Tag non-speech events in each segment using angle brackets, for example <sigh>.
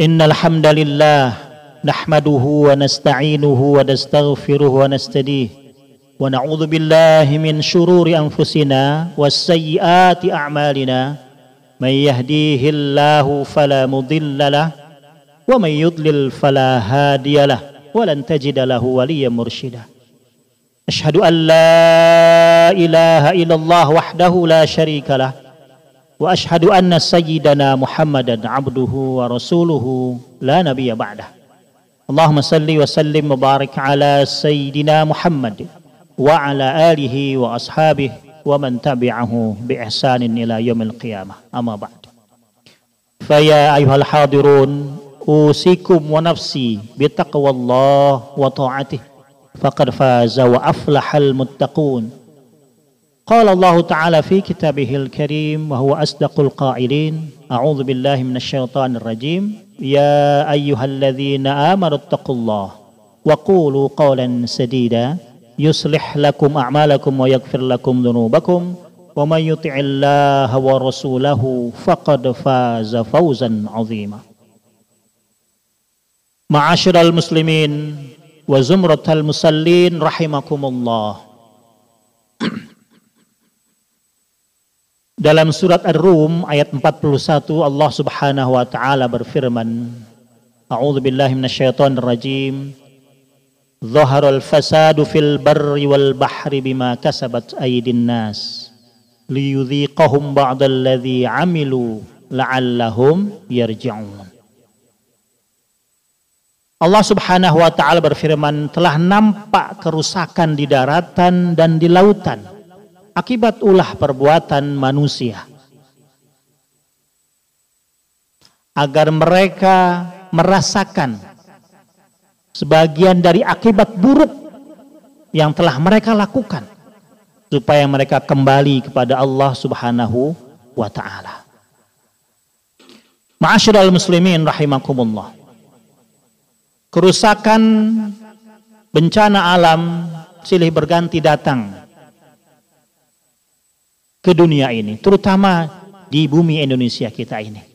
إن الحمد لله نحمده ونستعينه ونستغفره ونستديه ونعوذ بالله من شرور أنفسنا والسيئات أعمالنا من يهديه الله فلا مضل له ومن يضلل فلا هادي له ولن تجد له وليا مرشدا أشهد أن لا إله إلا الله وحده لا شريك له وأشهد أن سيدنا محمدا عبده ورسوله لا نبي بعده. اللهم صل وسلم وبارك على سيدنا محمد وعلى آله وأصحابه ومن تبعه بإحسان إلى يوم القيامة. أما بعد. فيا أيها الحاضرون أوصيكم ونفسي بتقوى الله وطاعته. فقد فاز وأفلح المتقون. قال الله تعالى في كتابه الكريم وهو أصدق القائلين أعوذ بالله من الشيطان الرجيم. يا أيها الذين آمنوا اتقوا الله وقولوا قولا سديدا يصلح لكم أعمالكم ويغفر لكم ذنوبكم ومن يطع الله ورسوله فقد فاز فوزا عظيما. معاشر المسلمين وزمرة المصلين رحمكم الله. Dalam surat Ar-Rum ayat 41 Allah Subhanahu wa taala berfirman A'udzu billahi minasyaitonir rajim. Zaharal fasadu fil barri wal bahri bima kasabat aydin nas. Liyudhiqahum ba'dalladzi amilu la'allahum yarji'un. Allah Subhanahu wa taala berfirman telah nampak kerusakan di daratan dan di lautan akibat ulah perbuatan manusia. Agar mereka merasakan sebagian dari akibat buruk yang telah mereka lakukan supaya mereka kembali kepada Allah Subhanahu wa taala. Ma'asyiral muslimin rahimakumullah. Kerusakan bencana alam silih berganti datang ke dunia ini, terutama di bumi Indonesia kita ini.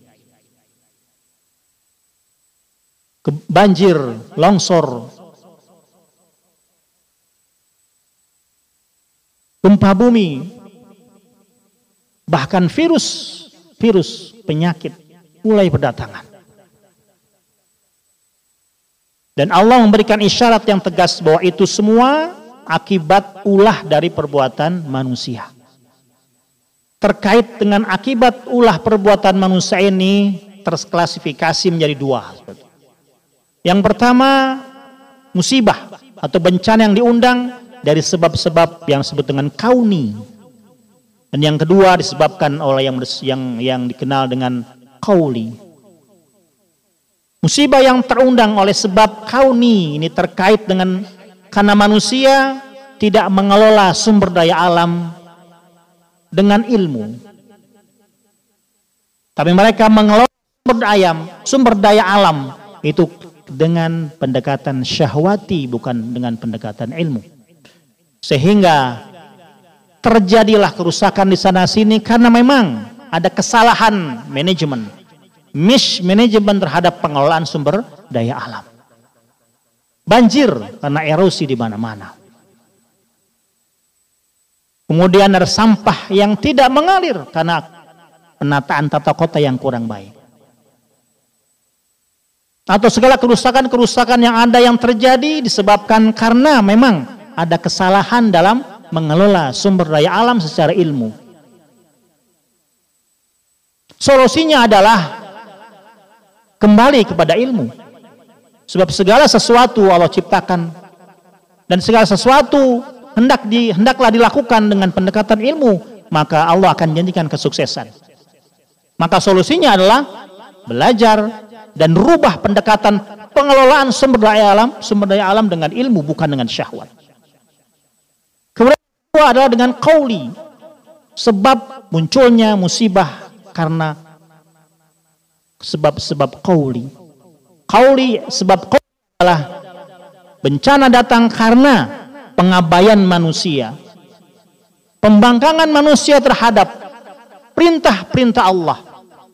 Banjir, longsor, gempa bumi, bahkan virus, virus penyakit mulai berdatangan. Dan Allah memberikan isyarat yang tegas bahwa itu semua akibat ulah dari perbuatan manusia terkait dengan akibat ulah perbuatan manusia ini terklasifikasi menjadi dua. Yang pertama musibah atau bencana yang diundang dari sebab-sebab yang disebut dengan kauni. Dan yang kedua disebabkan oleh yang yang yang dikenal dengan kauli. Musibah yang terundang oleh sebab kauni ini terkait dengan karena manusia tidak mengelola sumber daya alam dengan ilmu. Tapi mereka mengelola sumber daya, sumber daya alam itu dengan pendekatan syahwati bukan dengan pendekatan ilmu. Sehingga terjadilah kerusakan di sana sini karena memang ada kesalahan manajemen. Mismanagement terhadap pengelolaan sumber daya alam. Banjir karena erosi di mana-mana. Kemudian ada sampah yang tidak mengalir karena penataan tata kota yang kurang baik. Atau segala kerusakan-kerusakan yang ada yang terjadi disebabkan karena memang ada kesalahan dalam mengelola sumber daya alam secara ilmu. Solusinya adalah kembali kepada ilmu. Sebab segala sesuatu Allah ciptakan dan segala sesuatu hendak di, hendaklah dilakukan dengan pendekatan ilmu, maka Allah akan janjikan kesuksesan. Maka solusinya adalah belajar dan rubah pendekatan pengelolaan sumber daya alam, sumber daya alam dengan ilmu bukan dengan syahwat. Kemudian kedua adalah dengan kauli, sebab munculnya musibah karena sebab-sebab kauli. Kauli sebab kauli adalah bencana datang karena pengabaian manusia, pembangkangan manusia terhadap perintah-perintah Allah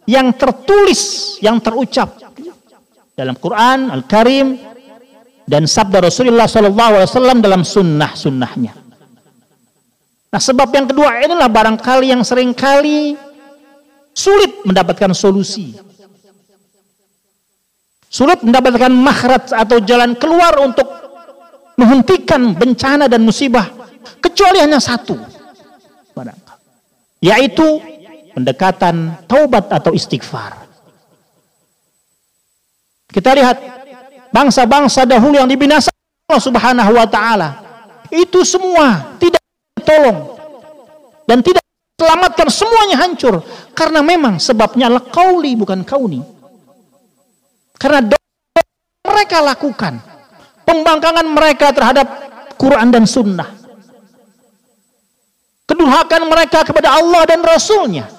yang tertulis, yang terucap dalam Quran Al-Karim dan sabda Rasulullah SAW dalam sunnah-sunnahnya. Nah sebab yang kedua inilah barangkali yang sering kali sulit mendapatkan solusi. Sulit mendapatkan makhraj atau jalan keluar untuk menghentikan bencana dan musibah. Kecuali hanya satu. Yaitu pendekatan taubat atau istighfar. Kita lihat bangsa-bangsa dahulu yang dibinasakan Allah Subhanahu wa taala. Itu semua tidak tolong dan tidak selamatkan semuanya hancur karena memang sebabnya kauli bukan kauni karena mereka lakukan pembangkangan mereka terhadap Quran dan Sunnah. Kedurhakan mereka kepada Allah dan Rasulnya.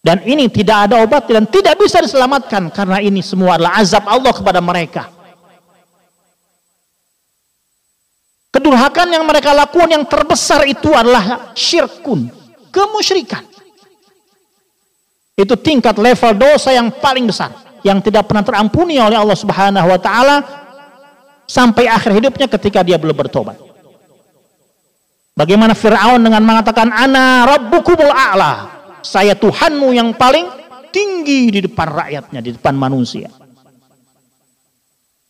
Dan ini tidak ada obat dan tidak bisa diselamatkan karena ini semua adalah azab Allah kepada mereka. Kedurhakan yang mereka lakukan yang terbesar itu adalah syirkun, kemusyrikan. Itu tingkat level dosa yang paling besar yang tidak pernah terampuni oleh Allah Subhanahu wa taala sampai akhir hidupnya ketika dia belum bertobat. Bagaimana Firaun dengan mengatakan ana rabbukumul a'la. Saya Tuhanmu yang paling tinggi di depan rakyatnya, di depan manusia.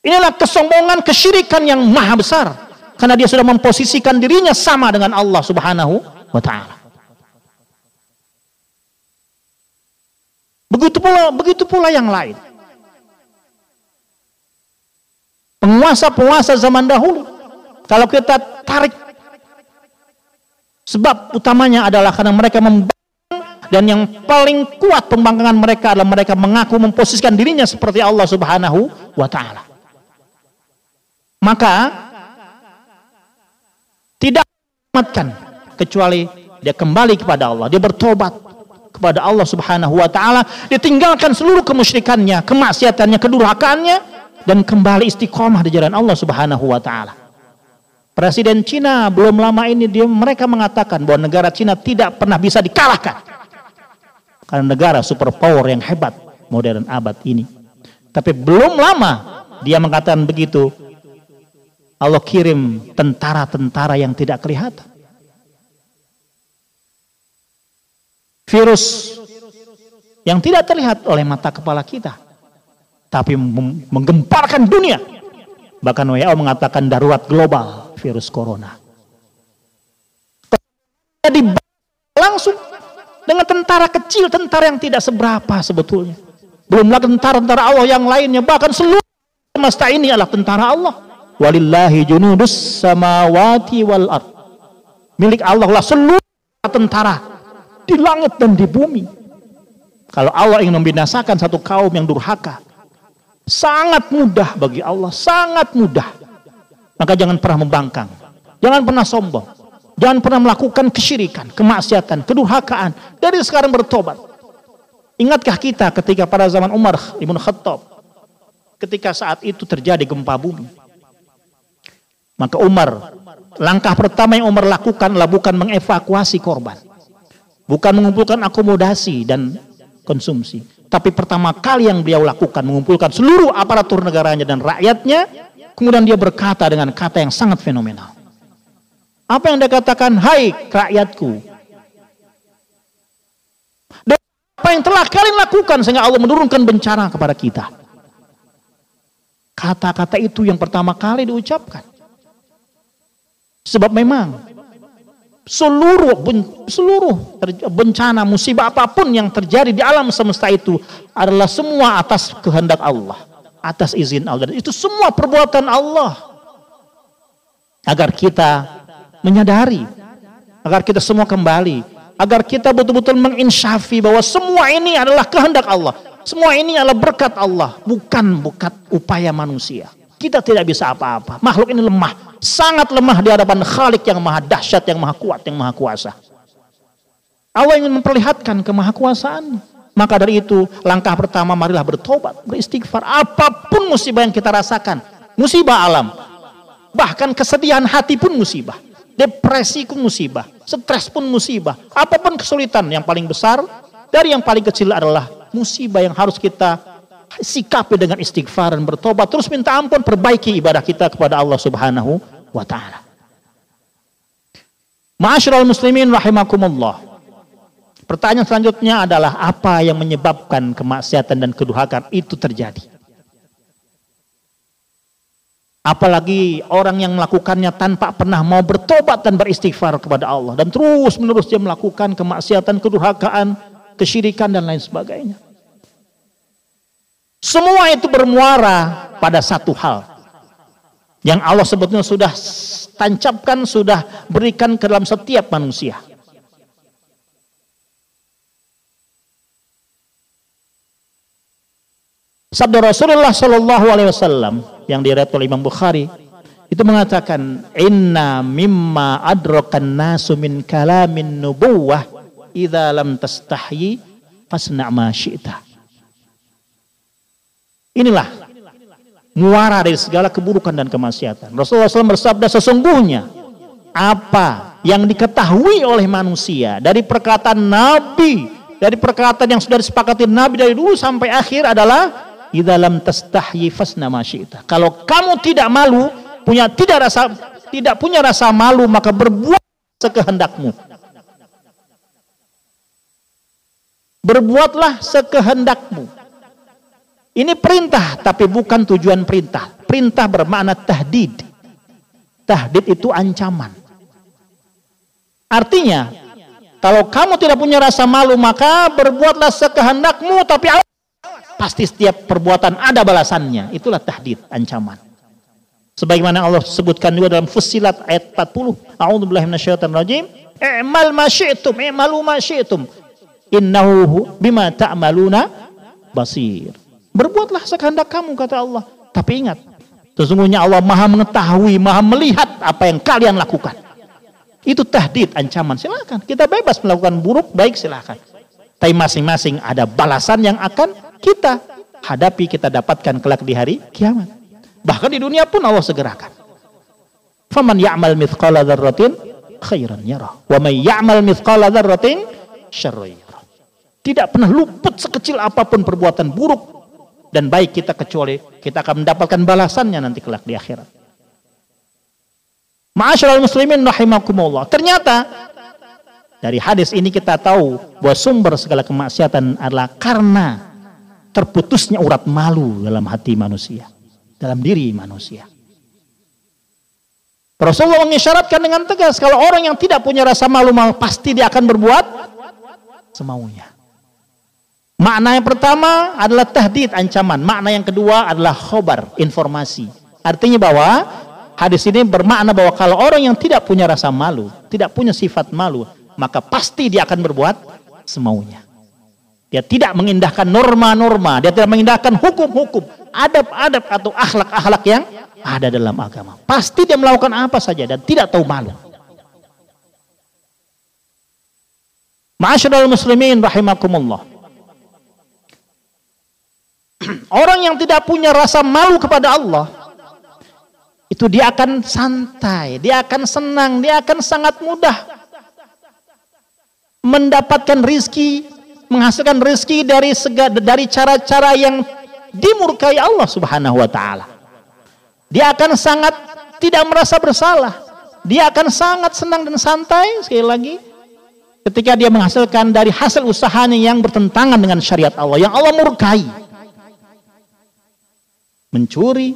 Inilah kesombongan kesyirikan yang maha besar karena dia sudah memposisikan dirinya sama dengan Allah Subhanahu wa taala. Begitu pula begitu pula yang lain. Penguasa-penguasa zaman dahulu kalau kita tarik sebab utamanya adalah karena mereka membangkang dan yang paling kuat pembangkangan mereka adalah mereka mengaku memposisikan dirinya seperti Allah Subhanahu wa taala. Maka tidak selamatkan kecuali dia kembali kepada Allah, dia bertobat kepada Allah Subhanahu wa taala, dia tinggalkan seluruh kemusyrikannya, kemaksiatannya, kedurhakaannya dan kembali istiqomah di jalan Allah Subhanahu wa taala. Presiden Cina belum lama ini dia mereka mengatakan bahwa negara Cina tidak pernah bisa dikalahkan. Karena negara superpower yang hebat modern abad ini. Tapi belum lama dia mengatakan begitu, Allah kirim tentara-tentara yang tidak kelihatan. Virus yang tidak terlihat oleh mata kepala kita. Tapi menggemparkan dunia. Bahkan WHO mengatakan darurat global virus corona. Langsung dengan tentara kecil, tentara yang tidak seberapa sebetulnya. Belum lagi tentara-tentara Allah yang lainnya. Bahkan seluruh semesta ini adalah tentara Allah walillahi junudus samawati wal ard milik Allah lah seluruh tentara di langit dan di bumi. Kalau Allah ingin membinasakan satu kaum yang durhaka sangat mudah bagi Allah sangat mudah. Maka jangan pernah membangkang jangan pernah sombong jangan pernah melakukan kesyirikan kemaksiatan kedurhakaan dari sekarang bertobat. Ingatkah kita ketika pada zaman Umar Ibn Khattab ketika saat itu terjadi gempa bumi? Maka Umar, langkah pertama yang Umar lakukan adalah bukan mengevakuasi korban. Bukan mengumpulkan akomodasi dan konsumsi. Tapi pertama kali yang beliau lakukan mengumpulkan seluruh aparatur negaranya dan rakyatnya. Kemudian dia berkata dengan kata yang sangat fenomenal. Apa yang dia katakan? Hai rakyatku. Dan apa yang telah kalian lakukan sehingga Allah menurunkan bencana kepada kita. Kata-kata itu yang pertama kali diucapkan. Sebab memang seluruh seluruh bencana musibah apa pun yang terjadi di alam semesta itu adalah semua atas kehendak Allah, atas izin Allah. Itu semua perbuatan Allah. Agar kita menyadari, agar kita semua kembali, agar kita betul-betul menginsyafi bahwa semua ini adalah kehendak Allah. Semua ini adalah berkat Allah, bukan berkat upaya manusia. Kita tidak bisa apa-apa. Makhluk ini lemah sangat lemah di hadapan Khalik yang maha dahsyat, yang maha kuat, yang maha kuasa. Allah ingin memperlihatkan kemahakuasaan. Maka dari itu, langkah pertama marilah bertobat, beristighfar. Apa pun musibah yang kita rasakan, musibah alam, bahkan kesedihan hati pun musibah. Depresi pun musibah, stres pun musibah. Apa pun kesulitan yang paling besar dari yang paling kecil adalah musibah yang harus kita sikapi dengan istighfar dan bertobat. Terus minta ampun, perbaiki ibadah kita kepada Allah Subhanahu wa taala. Ma'asyiral muslimin rahimakumullah. Pertanyaan selanjutnya adalah apa yang menyebabkan kemaksiatan dan kedurhakaan itu terjadi? Apalagi orang yang melakukannya tanpa pernah mau bertobat dan beristighfar kepada Allah. Dan terus menerus dia melakukan kemaksiatan, kedurhakaan, kesyirikan dan lain sebagainya. Semua itu bermuara pada satu hal. Yang Allah sebetulnya sudah tancapkan, sudah berikan ke dalam setiap manusia. Sabda Rasulullah Shallallahu Alaihi Wasallam yang diriwayatkan oleh Imam Bukhari itu mengatakan inna mimma adrakan nasu min kalamin nubuwah idza lam tastahyi fasna ma syi'ta. Inilah muara dari segala keburukan dan kemaksiatan. Rasulullah SAW bersabda sesungguhnya apa yang diketahui oleh manusia dari perkataan Nabi, dari perkataan yang sudah disepakati Nabi dari dulu sampai akhir adalah idza lam tastahyi fasna Kalau kamu tidak malu, punya tidak rasa tidak punya rasa malu maka berbuat sekehendakmu. Berbuatlah sekehendakmu. Ini perintah tapi bukan tujuan perintah. Perintah bermakna tahdid. Tahdid itu ancaman. Artinya, kalau kamu tidak punya rasa malu maka berbuatlah sekehendakmu tapi Pasti setiap perbuatan ada balasannya. Itulah tahdid, ancaman. Sebagaimana Allah sebutkan juga dalam Fussilat ayat 40. A'udzubillahi minasyaitonir rajim. I'mal ma syi'tum, i'malu ma syi'tum. Innahu bima ta'maluna basir. Berbuatlah sekehendak kamu kata Allah. Tapi ingat, sesungguhnya Allah Maha mengetahui, Maha melihat apa yang kalian lakukan. Itu tahdid, ancaman. Silakan. Kita bebas melakukan buruk, baik silakan. Tapi masing-masing ada balasan yang akan kita hadapi, kita dapatkan kelak di hari kiamat. Bahkan di dunia pun Allah segerakan. Faman ya'mal mithqala dzarratin khairan yarah. Wa may ya'mal mithqala yarah. Tidak pernah luput sekecil apa pun perbuatan buruk dan baik kita kecuali kita akan mendapatkan balasannya nanti kelak di akhirat. Ma'asyiral muslimin rahimakumullah. Ternyata dari hadis ini kita tahu bahwa sumber segala kemaksiatan adalah karena terputusnya urat malu dalam hati manusia, dalam diri manusia. Rasulullah mengisyaratkan dengan tegas kalau orang yang tidak punya rasa malu mal pasti dia akan berbuat semaunya. Makna yang pertama adalah tahdid ancaman, makna yang kedua adalah khobar informasi. Artinya bahwa hadis ini bermakna bahwa kalau orang yang tidak punya rasa malu, tidak punya sifat malu, maka pasti dia akan berbuat semaunya. Dia tidak mengindahkan norma-norma, dia tidak mengindahkan hukum-hukum, adab-adab atau akhlak-akhlak yang ada dalam agama. Pasti dia melakukan apa saja dan tidak tahu malu. Ma'asyiral muslimin rahimakumullah. <clears throat> Orang yang tidak punya rasa malu kepada Allah, itu dia akan santai, dia akan senang, dia akan sangat mudah mendapatkan rizki menghasilkan rezeki dari dari cara-cara yang dimurkai Allah Subhanahu wa taala. Dia akan sangat tidak merasa bersalah. Dia akan sangat senang dan santai sekali lagi ketika dia menghasilkan dari hasil usahanya yang bertentangan dengan syariat Allah yang Allah murkai. Mencuri,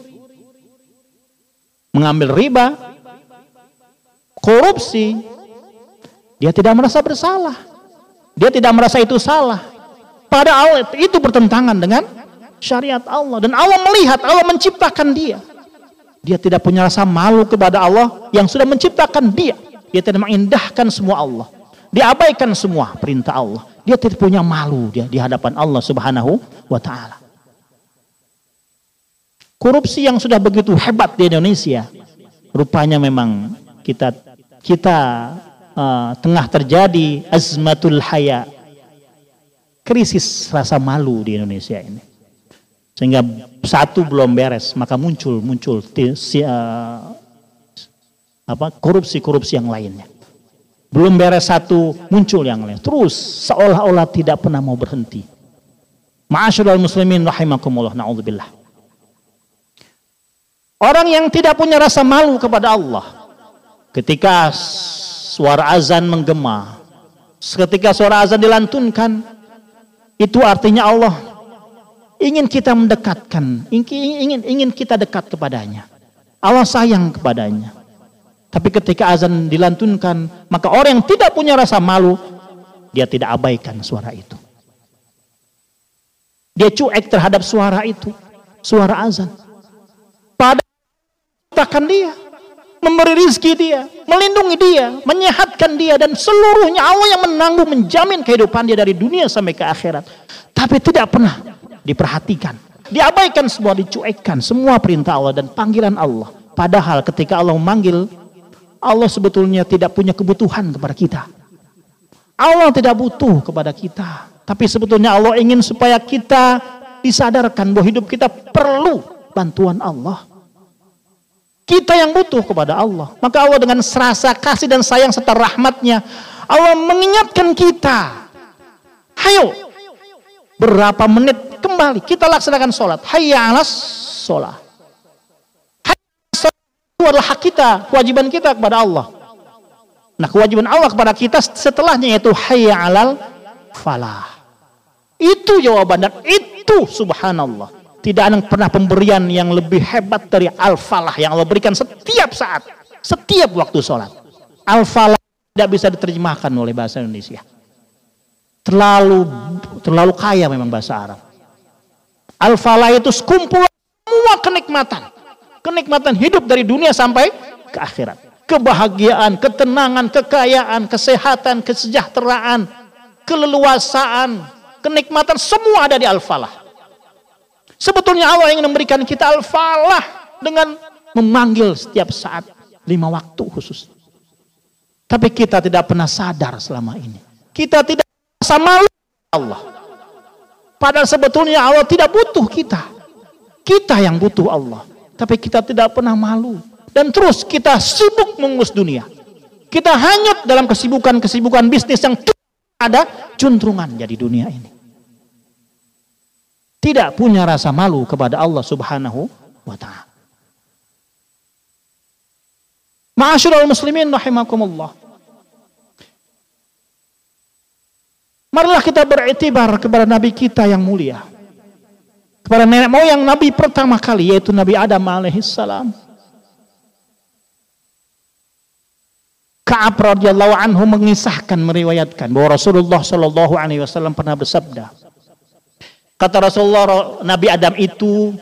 mengambil riba, korupsi, dia tidak merasa bersalah. Dia tidak merasa itu salah. Padahal itu bertentangan dengan syariat Allah. Dan Allah melihat, Allah menciptakan dia. Dia tidak punya rasa malu kepada Allah yang sudah menciptakan dia. Dia tidak mengindahkan semua Allah. Dia abaikan semua perintah Allah. Dia tidak punya malu dia di hadapan Allah Subhanahu wa taala. Korupsi yang sudah begitu hebat di Indonesia, rupanya memang kita kita uh, tengah terjadi azmatul haya krisis rasa malu di Indonesia ini sehingga satu belum beres maka muncul muncul si, uh, apa korupsi-korupsi yang lainnya. Belum beres satu, muncul yang lain. Terus seolah-olah tidak pernah mau berhenti. Ma'asyiral muslimin rahimakumullah naudzubillah. Orang yang tidak punya rasa malu kepada Allah ketika suara azan menggema, ketika suara azan dilantunkan, itu artinya Allah ingin kita mendekatkan, ingin ingin kita dekat kepadanya. Allah sayang kepadanya. Tapi ketika azan dilantunkan, maka orang yang tidak punya rasa malu, dia tidak abaikan suara itu. Dia cuek terhadap suara itu, suara azan. Takkan dia, memberi rizki dia, melindungi dia, menyehatkan dia, dan seluruhnya Allah yang menanggung, menjamin kehidupan dia dari dunia sampai ke akhirat. Tapi tidak pernah diperhatikan. Diabaikan semua, dicuekkan semua perintah Allah dan panggilan Allah. Padahal ketika Allah memanggil Allah sebetulnya tidak punya kebutuhan kepada kita. Allah tidak butuh kepada kita. Tapi sebetulnya Allah ingin supaya kita disadarkan bahwa hidup kita perlu bantuan Allah. Kita yang butuh kepada Allah. Maka Allah dengan serasa kasih dan sayang serta rahmatnya. Allah mengingatkan kita. Hayo. Berapa menit kembali. Kita laksanakan sholat. Hayya alas sholat itu adalah hak kita, kewajiban kita kepada Allah. Nah, kewajiban Allah kepada kita setelahnya yaitu hayya alal falah. Itu jawaban dan itu subhanallah. Tidak ada yang pernah pemberian yang lebih hebat dari al-falah yang Allah berikan setiap saat, setiap waktu sholat. Al-falah tidak bisa diterjemahkan oleh bahasa Indonesia. Terlalu terlalu kaya memang bahasa Arab. Al-falah itu sekumpulan semua kenikmatan kenikmatan hidup dari dunia sampai ke akhirat. Kebahagiaan, ketenangan, kekayaan, kesehatan, kesejahteraan, keleluasaan, kenikmatan semua ada di Al-Falah. Sebetulnya Allah ingin memberikan kita Al-Falah dengan memanggil setiap saat lima waktu khusus. Tapi kita tidak pernah sadar selama ini. Kita tidak sama Allah. Padahal sebetulnya Allah tidak butuh kita. Kita yang butuh Allah. Tapi kita tidak pernah malu. Dan terus kita sibuk mengurus dunia. Kita hanyut dalam kesibukan-kesibukan bisnis yang ada juntrungannya di dunia ini. Tidak punya rasa malu kepada Allah subhanahu wa ta'ala. Ma'asyiral muslimin rahimakumullah. Marilah kita beriktibar kepada Nabi kita yang mulia kepada nenek moyang Nabi pertama kali yaitu Nabi Adam alaihissalam. Ka'ab radhiyallahu anhu mengisahkan meriwayatkan bahwa Rasulullah shallallahu alaihi wasallam pernah bersabda. Kata Rasulullah Nabi Adam itu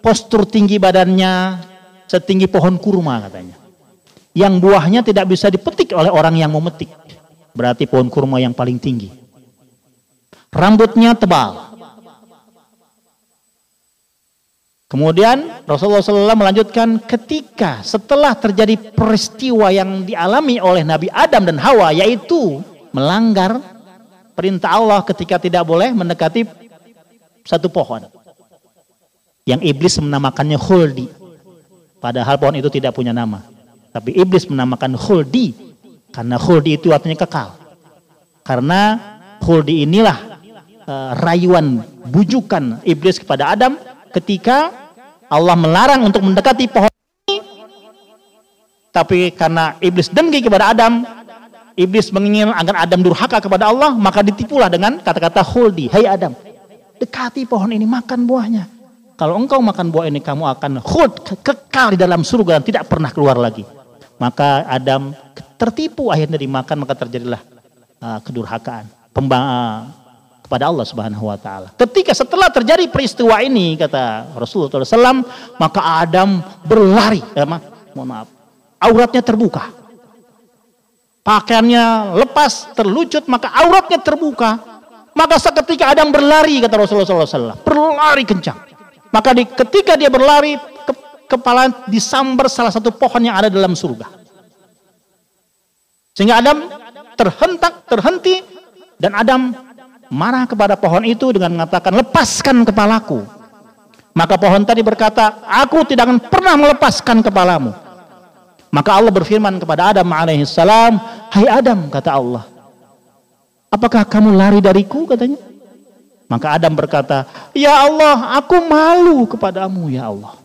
postur tinggi badannya setinggi pohon kurma katanya. Yang buahnya tidak bisa dipetik oleh orang yang memetik. Berarti pohon kurma yang paling tinggi. Rambutnya tebal Kemudian Rasulullah SAW melanjutkan ketika setelah terjadi peristiwa yang dialami oleh Nabi Adam dan Hawa yaitu melanggar perintah Allah ketika tidak boleh mendekati satu pohon. Yang iblis menamakannya khuldi. Padahal pohon itu tidak punya nama. Tapi iblis menamakan khuldi. Karena khuldi itu artinya kekal. Karena khuldi inilah uh, rayuan bujukan iblis kepada Adam ketika Allah melarang untuk mendekati pohon ini. Tapi karena iblis dengki kepada Adam iblis menginginkan agar Adam durhaka kepada Allah maka ditipulah dengan kata-kata khuldi. Hai Adam dekati pohon ini makan buahnya kalau engkau makan buah ini kamu akan khuld kekal di dalam surga dan tidak pernah keluar lagi maka Adam tertipu akhirnya dimakan maka terjadilah uh, kedurhakaan Pembang, uh, kepada Allah Subhanahu wa taala. Ketika setelah terjadi peristiwa ini kata Rasulullah SAW, maka Adam berlari, ya, ma mohon maaf, auratnya terbuka. Pakaiannya lepas, terlucut, maka auratnya terbuka. Maka seketika Adam berlari kata Rasulullah SAW, berlari kencang. Maka di, ketika dia berlari, ke, kepala disambar salah satu pohon yang ada dalam surga. Sehingga Adam terhentak, terhenti, dan Adam marah kepada pohon itu dengan mengatakan lepaskan kepalaku maka pohon tadi berkata aku tidak akan pernah melepaskan kepalamu Maka Allah berfirman kepada Adam alaihissalam, Hai Adam, kata Allah, apakah kamu lari dariku katanya? Maka Adam berkata, Ya Allah, aku malu kepadamu ya Allah.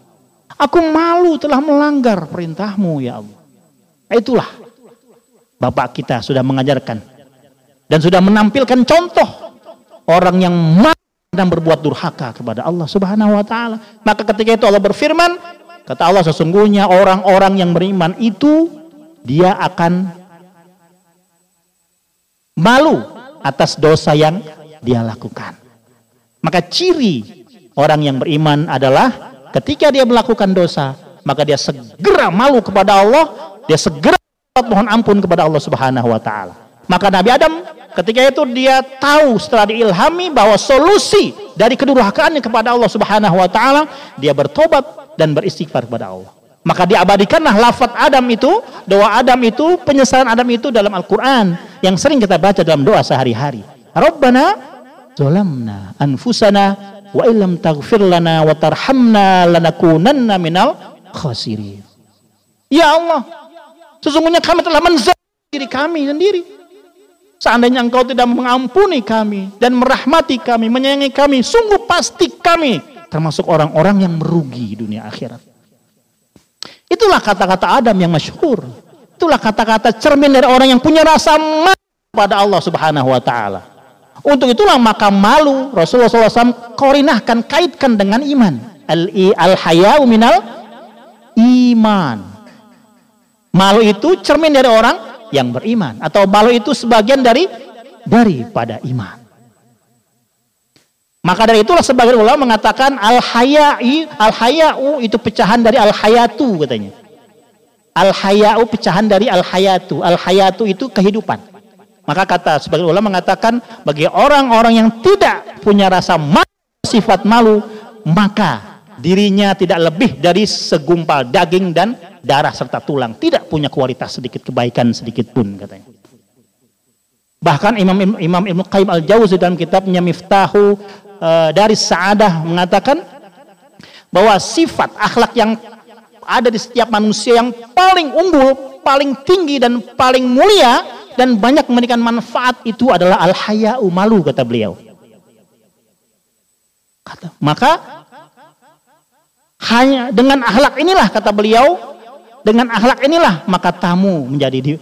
Aku malu telah melanggar perintahmu ya Allah. Itulah Bapak kita sudah mengajarkan dan sudah menampilkan contoh orang yang malu dan berbuat durhaka kepada Allah Subhanahu wa taala. Maka ketika itu Allah berfirman, kata Allah sesungguhnya orang-orang yang beriman itu dia akan malu atas dosa yang dia lakukan. Maka ciri orang yang beriman adalah ketika dia melakukan dosa, maka dia segera malu kepada Allah, dia segera mohon ampun kepada Allah Subhanahu wa taala. Maka Nabi Adam ketika itu dia tahu setelah diilhami bahwa solusi dari kedurhakaannya kepada Allah Subhanahu wa taala, dia bertobat dan beristighfar kepada Allah. Maka diabadikanlah lafaz Adam itu, doa Adam itu, penyesalan Adam itu dalam Al-Qur'an yang sering kita baca dalam doa sehari-hari. Rabbana zalamna anfusana wa illam taghfir lana wa tarhamna lanakunanna minal khasirin. Ya Allah, sesungguhnya kami telah menzalimi diri kami sendiri. Seandainya engkau tidak mengampuni kami dan merahmati kami, menyayangi kami, sungguh pasti kami termasuk orang-orang yang merugi dunia akhirat. Itulah kata-kata Adam yang masyhur. Itulah kata-kata cermin dari orang yang punya rasa malu pada Allah Subhanahu wa taala. Untuk itulah maka malu Rasulullah SAW korinahkan kaitkan dengan iman. Al al hayau minal iman. Malu itu cermin dari orang yang beriman atau malu itu sebagian dari daripada iman. Maka dari itulah sebagian ulama mengatakan al hayai al hayau itu pecahan dari al hayatu katanya. Al hayau pecahan dari al hayatu. Al hayatu itu kehidupan. Maka kata sebagai ulama mengatakan bagi orang-orang yang tidak punya rasa malu, sifat malu, maka dirinya tidak lebih dari segumpal daging dan darah serta tulang, tidak punya kualitas sedikit kebaikan sedikit pun katanya. Bahkan Imam Imam Ibnu Qayyim Al-Jauzi dalam kitabnya Miftahu uh, dari Sa'adah mengatakan bahwa sifat akhlak yang ada di setiap manusia yang paling unggul, paling tinggi dan paling mulia dan banyak memberikan manfaat itu adalah al hayau malu kata beliau. Kata, maka hanya dengan akhlak inilah kata beliau, dengan akhlak inilah maka tamu menjadi di,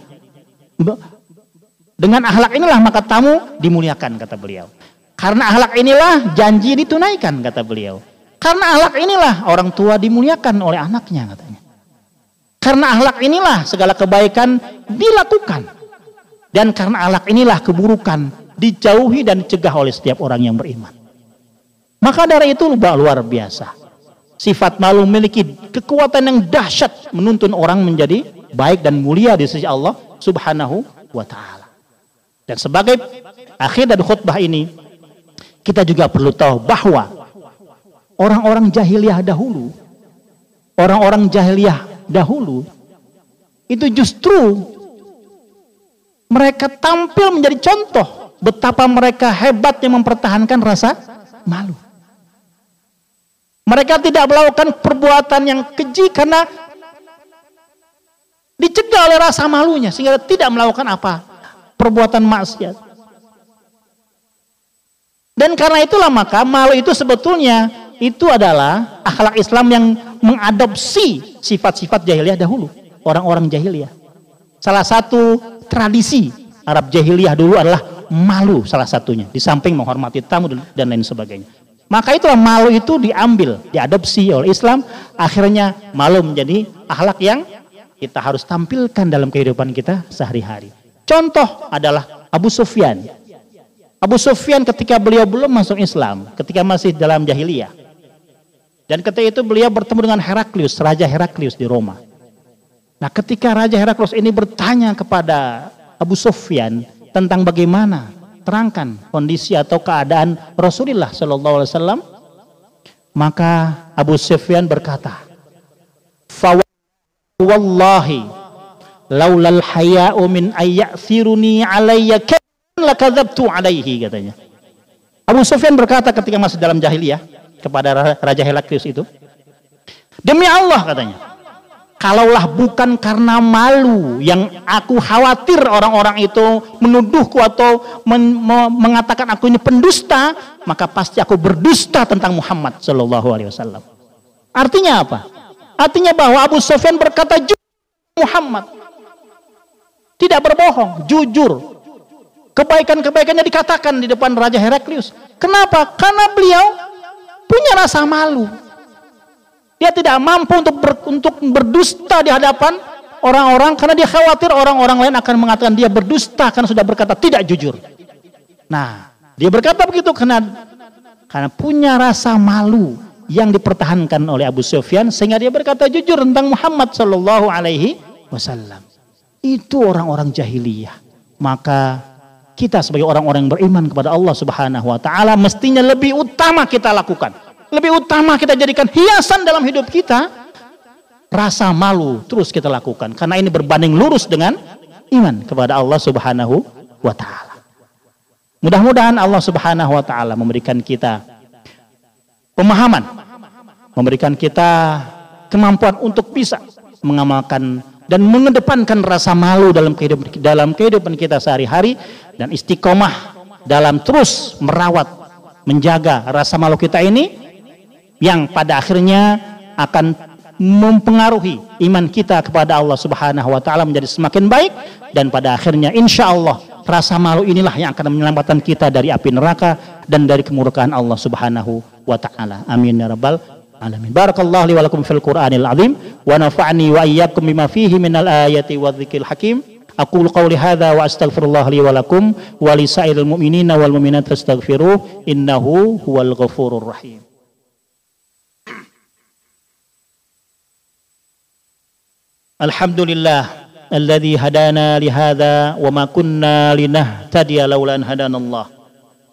dengan akhlak inilah maka tamu dimuliakan kata beliau. Karena akhlak inilah janji ditunaikan kata beliau. Karena akhlak inilah orang tua dimuliakan oleh anaknya katanya. Karena akhlak inilah segala kebaikan dilakukan. Dan karena alak inilah keburukan dijauhi dan dicegah oleh setiap orang yang beriman. Maka dari itu luar biasa. Sifat malu memiliki kekuatan yang dahsyat menuntun orang menjadi baik dan mulia di sisi Allah Subhanahu wa taala. Dan sebagai akhir dari khutbah ini kita juga perlu tahu bahwa orang-orang jahiliyah dahulu orang-orang jahiliyah dahulu itu justru mereka tampil menjadi contoh betapa mereka hebatnya mempertahankan rasa malu. Mereka tidak melakukan perbuatan yang keji karena dicegah oleh rasa malunya sehingga tidak melakukan apa? perbuatan maksiat. Dan karena itulah maka malu itu sebetulnya itu adalah akhlak Islam yang mengadopsi sifat-sifat jahiliyah dahulu, orang-orang jahiliyah. Salah satu tradisi Arab jahiliyah dulu adalah malu salah satunya di samping menghormati tamu dan lain sebagainya. Maka itulah malu itu diambil diadopsi oleh Islam akhirnya malu menjadi akhlak yang kita harus tampilkan dalam kehidupan kita sehari-hari. Contoh adalah Abu Sufyan Abu Sufyan ketika beliau belum masuk Islam ketika masih dalam jahiliyah. Dan ketika itu beliau bertemu dengan Heraklius raja Heraklius di Roma. Nah ketika Raja Heraklius ini bertanya kepada Abu Sufyan tentang bagaimana terangkan kondisi atau keadaan Rasulullah Shallallahu Alaihi Wasallam, maka Abu Sufyan berkata, "Wallahi, laulal haya'u min ayya'thiruni alayya lakadzabtu alaihi," katanya. Abu Sufyan berkata ketika masih dalam jahiliyah kepada Raja Heraklius itu, "Demi Allah," katanya, Kalaulah bukan karena malu yang aku khawatir orang-orang itu menuduhku atau men mengatakan aku ini pendusta, maka pasti aku berdusta tentang Muhammad Shallallahu Alaihi Wasallam. Artinya apa? Artinya bahwa Abu Sufyan berkata Muhammad, tidak berbohong, jujur. Kebaikan-kebaikannya dikatakan di depan Raja Heraklius. Kenapa? Karena beliau punya rasa malu. Dia tidak mampu untuk ber, untuk berdusta di hadapan orang-orang karena dia khawatir orang-orang lain akan mengatakan dia berdusta karena sudah berkata tidak jujur. Nah, dia berkata begitu karena karena punya rasa malu yang dipertahankan oleh Abu Sufyan sehingga dia berkata jujur tentang Muhammad Shallallahu Alaihi Wasallam. Itu orang-orang jahiliyah. Maka kita sebagai orang-orang yang beriman kepada Allah Subhanahu Wa Taala mestinya lebih utama kita lakukan lebih utama kita jadikan hiasan dalam hidup kita, rasa malu terus kita lakukan. Karena ini berbanding lurus dengan iman kepada Allah Subhanahu wa taala. Mudah-mudahan Allah Subhanahu wa taala memberikan kita pemahaman, memberikan kita kemampuan untuk bisa mengamalkan dan mengedepankan rasa malu dalam kehidupan dalam kehidupan kita sehari-hari dan istiqomah dalam terus merawat menjaga rasa malu kita ini yang pada akhirnya akan mempengaruhi iman kita kepada Allah Subhanahu wa taala menjadi semakin baik dan pada akhirnya insya Allah rasa malu inilah yang akan menyelamatkan kita dari api neraka dan dari kemurkaan Allah Subhanahu wa taala. Amin ya rabbal alamin. Barakallahu li wa lakum fil Qur'anil azim wa nafa'ni wa iyyakum bima fihi minal ayati wa dzikril hakim. Aqulu qawli hadza wa astaghfirullah li wa lakum wa li sa'iril mu'minina wal mu'minat fastaghfiruh innahu huwal ghafurur rahim. الحمد لله الذي هدانا لهذا وما كنا لنهتدي لولا أن هدانا الله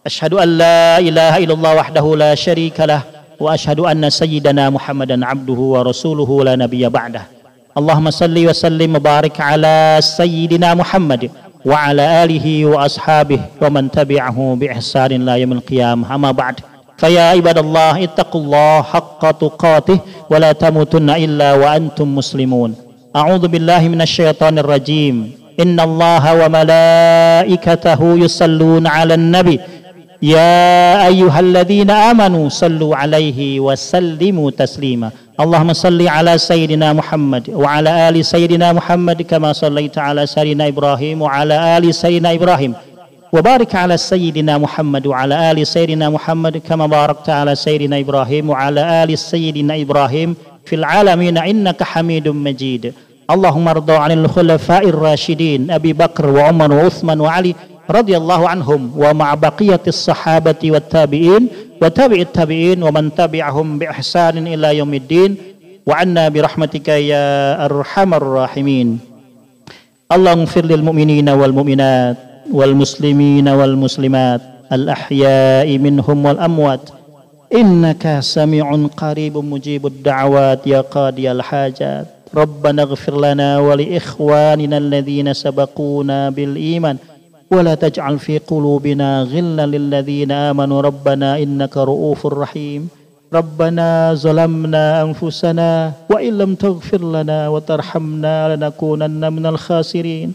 أشهد أن لا إله إلا الله وحده لا شريك له wa ashhadu anna sayyidana Muhammadan abduhu wa rasuluhu la nabiyya ba'dah. Allahumma salli wa sallim mubarak ala sayyidina Muhammad wa ala alihi wa ashabihi wa man tabi'ahu bi ihsanin la yaumil qiyamah. Amma ba'd. Faya ibadallah ittaqullah haqqa tuqatih wa la tamutunna illa wa antum muslimun. A'udzu billahi minasy syaithanir rajim. Inna Allah wa malaikatahu yusalluna 'alan nabi يا أيها الذين آمنوا صلوا عليه وسلموا تسليما. اللهم صل على سيدنا محمد وعلى آل سيدنا محمد كما صليت على سيدنا إبراهيم وعلى آل سيدنا إبراهيم. وبارك على سيدنا محمد وعلى آل سيدنا محمد كما باركت على سيدنا إبراهيم وعلى آل سيدنا إبراهيم في العالمين. إنك حميد مجيد. اللهم ارضى عن الخلفاء الراشدين أبي بكر وعمر وعثمان وعلي. رضي الله عنهم ومع بقية الصحابة والتابعين وتابع التابعين ومن تبعهم بإحسان إلى يوم الدين. وعنا برحمتك يا أرحم الراحمين. اللهم اغفر للمؤمنين والمؤمنات والمسلمين والمسلمات الأحياء منهم والأموات. إنك سميع قريب مجيب الدعوات يا قاضي الحاجات. ربنا اغفر لنا ولإخواننا الذين سبقونا بالإيمان. ولا تجعل في قلوبنا غلا للذين آمنوا. ربنا إنك رؤوف رحيم. ربنا ظلمنا أنفسنا وإن لم تغفر لنا وترحمنا لنكونن من الخاسرين.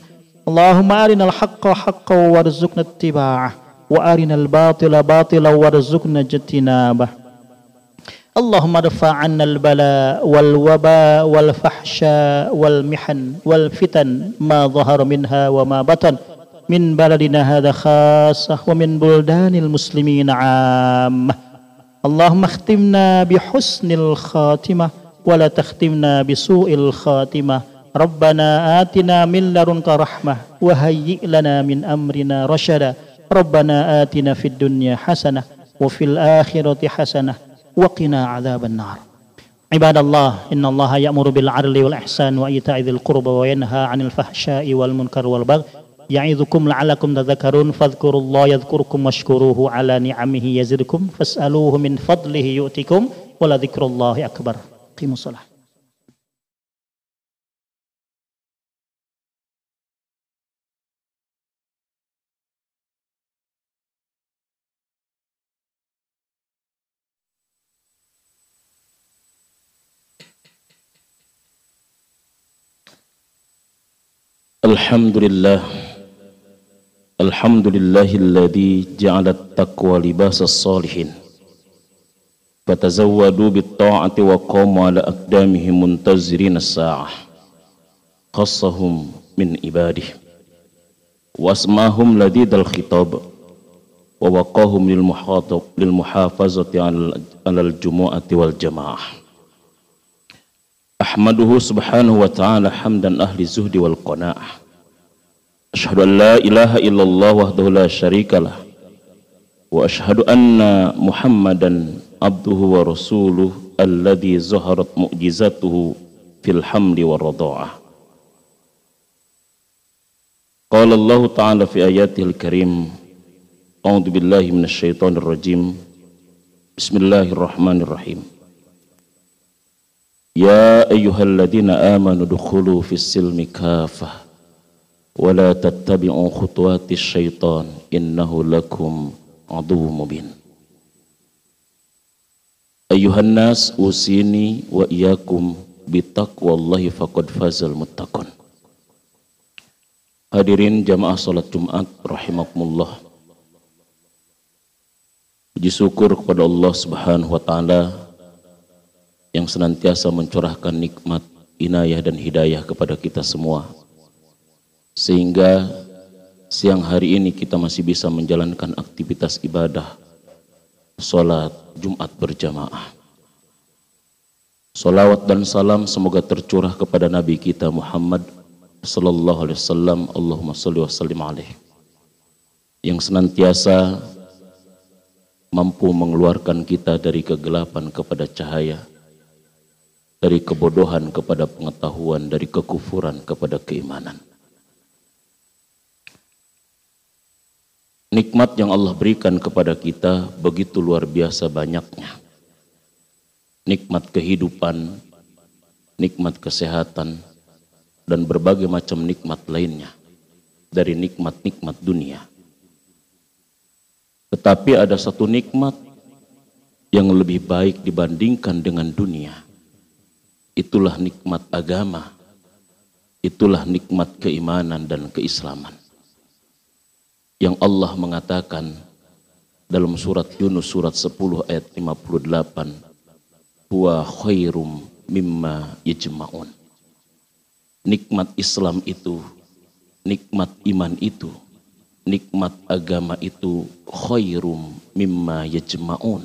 اللهم أرنا الحق حقا وارزقنا اتباعه وأرنا الباطل باطلا وارزقنا اجتنابه. اللهم ارفع عنا البلاء والوباء والفحشاء والمحن والفتن ما ظهر منها وما بطن. من بلدنا هذا خاصة ومن بلدان المسلمين عامة. اللهم اختمنا بحسن الخاتمة ولا تختمنا بسوء الخاتمة. ربنا آتنا من لدنك رحمة وهيئ لنا من أمرنا رشدا. ربنا آتنا في الدنيا حسنة وفي الآخرة حسنة وقنا عذاب النار. عباد الله إن الله يأمر بالعدل والإحسان وإيتاء ذي القربى وينهى عن الفحشاء والمنكر والبغي يعظكم لعلكم تذكرون فاذكروا الله يذكركم واشكروه على نعمه يزدكم فاسألوه من فضله يؤتكم ولذكر الله أكبر. قيموا الصلاة. الحمد لله. Alhamdulillahilladzi ja'alat taqwa libasas salihin. Fatazawwadu bit-ta'ati wa qamu ala aqdamihim muntazirin as-sa'ah. Khassahum min ibadih. Wasmahum ladidal khitab wa waqahum lil muhatab lil muhafazati alal jumu'ati wal jamaah. Ahmaduhu subhanahu wa ta'ala hamdan ahli zuhdi wal qanaah أشهد أن لا إله إلا الله وحده لا شريك له وأشهد أن محمدا عبده ورسوله الذي ظهرت مؤجزاته في الحمل والرضاعة قال الله تعالى في آياته الكريم أعوذ بالله من الشيطان الرجيم بسم الله الرحمن الرحيم يا أيها الذين آمنوا ادخلوا في السلم كافةً ولا تتبعوا خطوات الشيطان إنه لكم عدو مبين أيها الناس أوصيني وإياكم بتقوى الله فقد فاز المتقون Hadirin jamaah salat Jumat rahimakumullah. Puji syukur kepada Allah Subhanahu wa taala yang senantiasa mencurahkan nikmat, inayah dan hidayah kepada kita semua. Sehingga siang hari ini kita masih bisa menjalankan aktivitas ibadah salat Jumat berjamaah. Salawat dan salam semoga tercurah kepada Nabi kita Muhammad sallallahu alaihi wasallam. Allahumma salli wa sallim alaihi. Yang senantiasa mampu mengeluarkan kita dari kegelapan kepada cahaya dari kebodohan kepada pengetahuan, dari kekufuran kepada keimanan. Nikmat yang Allah berikan kepada kita begitu luar biasa banyaknya. Nikmat kehidupan, nikmat kesehatan, dan berbagai macam nikmat lainnya dari nikmat-nikmat dunia. Tetapi ada satu nikmat yang lebih baik dibandingkan dengan dunia Itulah nikmat agama. Itulah nikmat keimanan dan keislaman. Yang Allah mengatakan dalam surat Yunus surat 10 ayat 58 huwa khairum mimma yajma'un. Nikmat Islam itu, nikmat iman itu, nikmat agama itu khairum mimma yajma'un.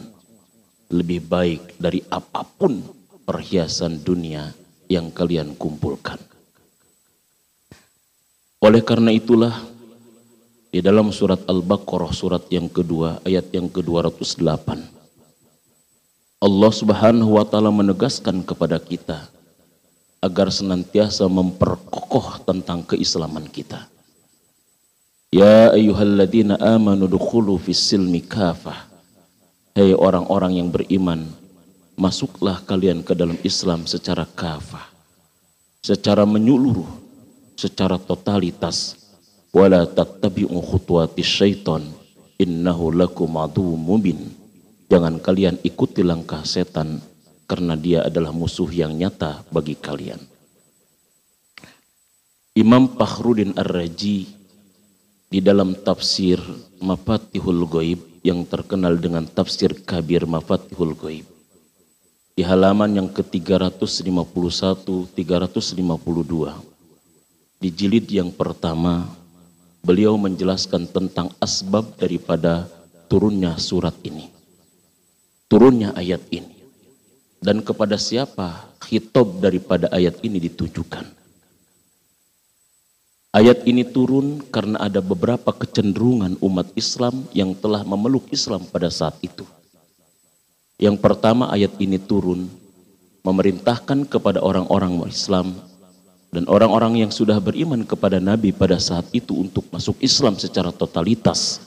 Lebih baik dari apa pun perhiasan dunia yang kalian kumpulkan. Oleh karena itulah di dalam surat Al-Baqarah surat yang kedua ayat yang ke-208 Allah Subhanahu wa taala menegaskan kepada kita agar senantiasa memperkokoh tentang keislaman kita. Ya ayyuhalladzina amanu dukhulu fis silmi kafah. Hei orang-orang yang beriman, masuklah kalian ke dalam Islam secara kafah, secara menyeluruh, secara totalitas. Wala tattabi'u khutuwati syaitan innahu lakum aduwwum mubin. Jangan kalian ikuti langkah setan karena dia adalah musuh yang nyata bagi kalian. Imam Fakhrudin Ar-Raji di dalam tafsir Mafatihul Goib yang terkenal dengan tafsir kabir Mafatihul Goib di halaman yang ke-351 352 di jilid yang pertama beliau menjelaskan tentang asbab daripada turunnya surat ini. Turunnya ayat ini. Dan kepada siapa khitab daripada ayat ini ditujukan? Ayat ini turun karena ada beberapa kecenderungan umat Islam yang telah memeluk Islam pada saat itu. Yang pertama ayat ini turun memerintahkan kepada orang-orang Islam dan orang-orang yang sudah beriman kepada Nabi pada saat itu untuk masuk Islam secara totalitas.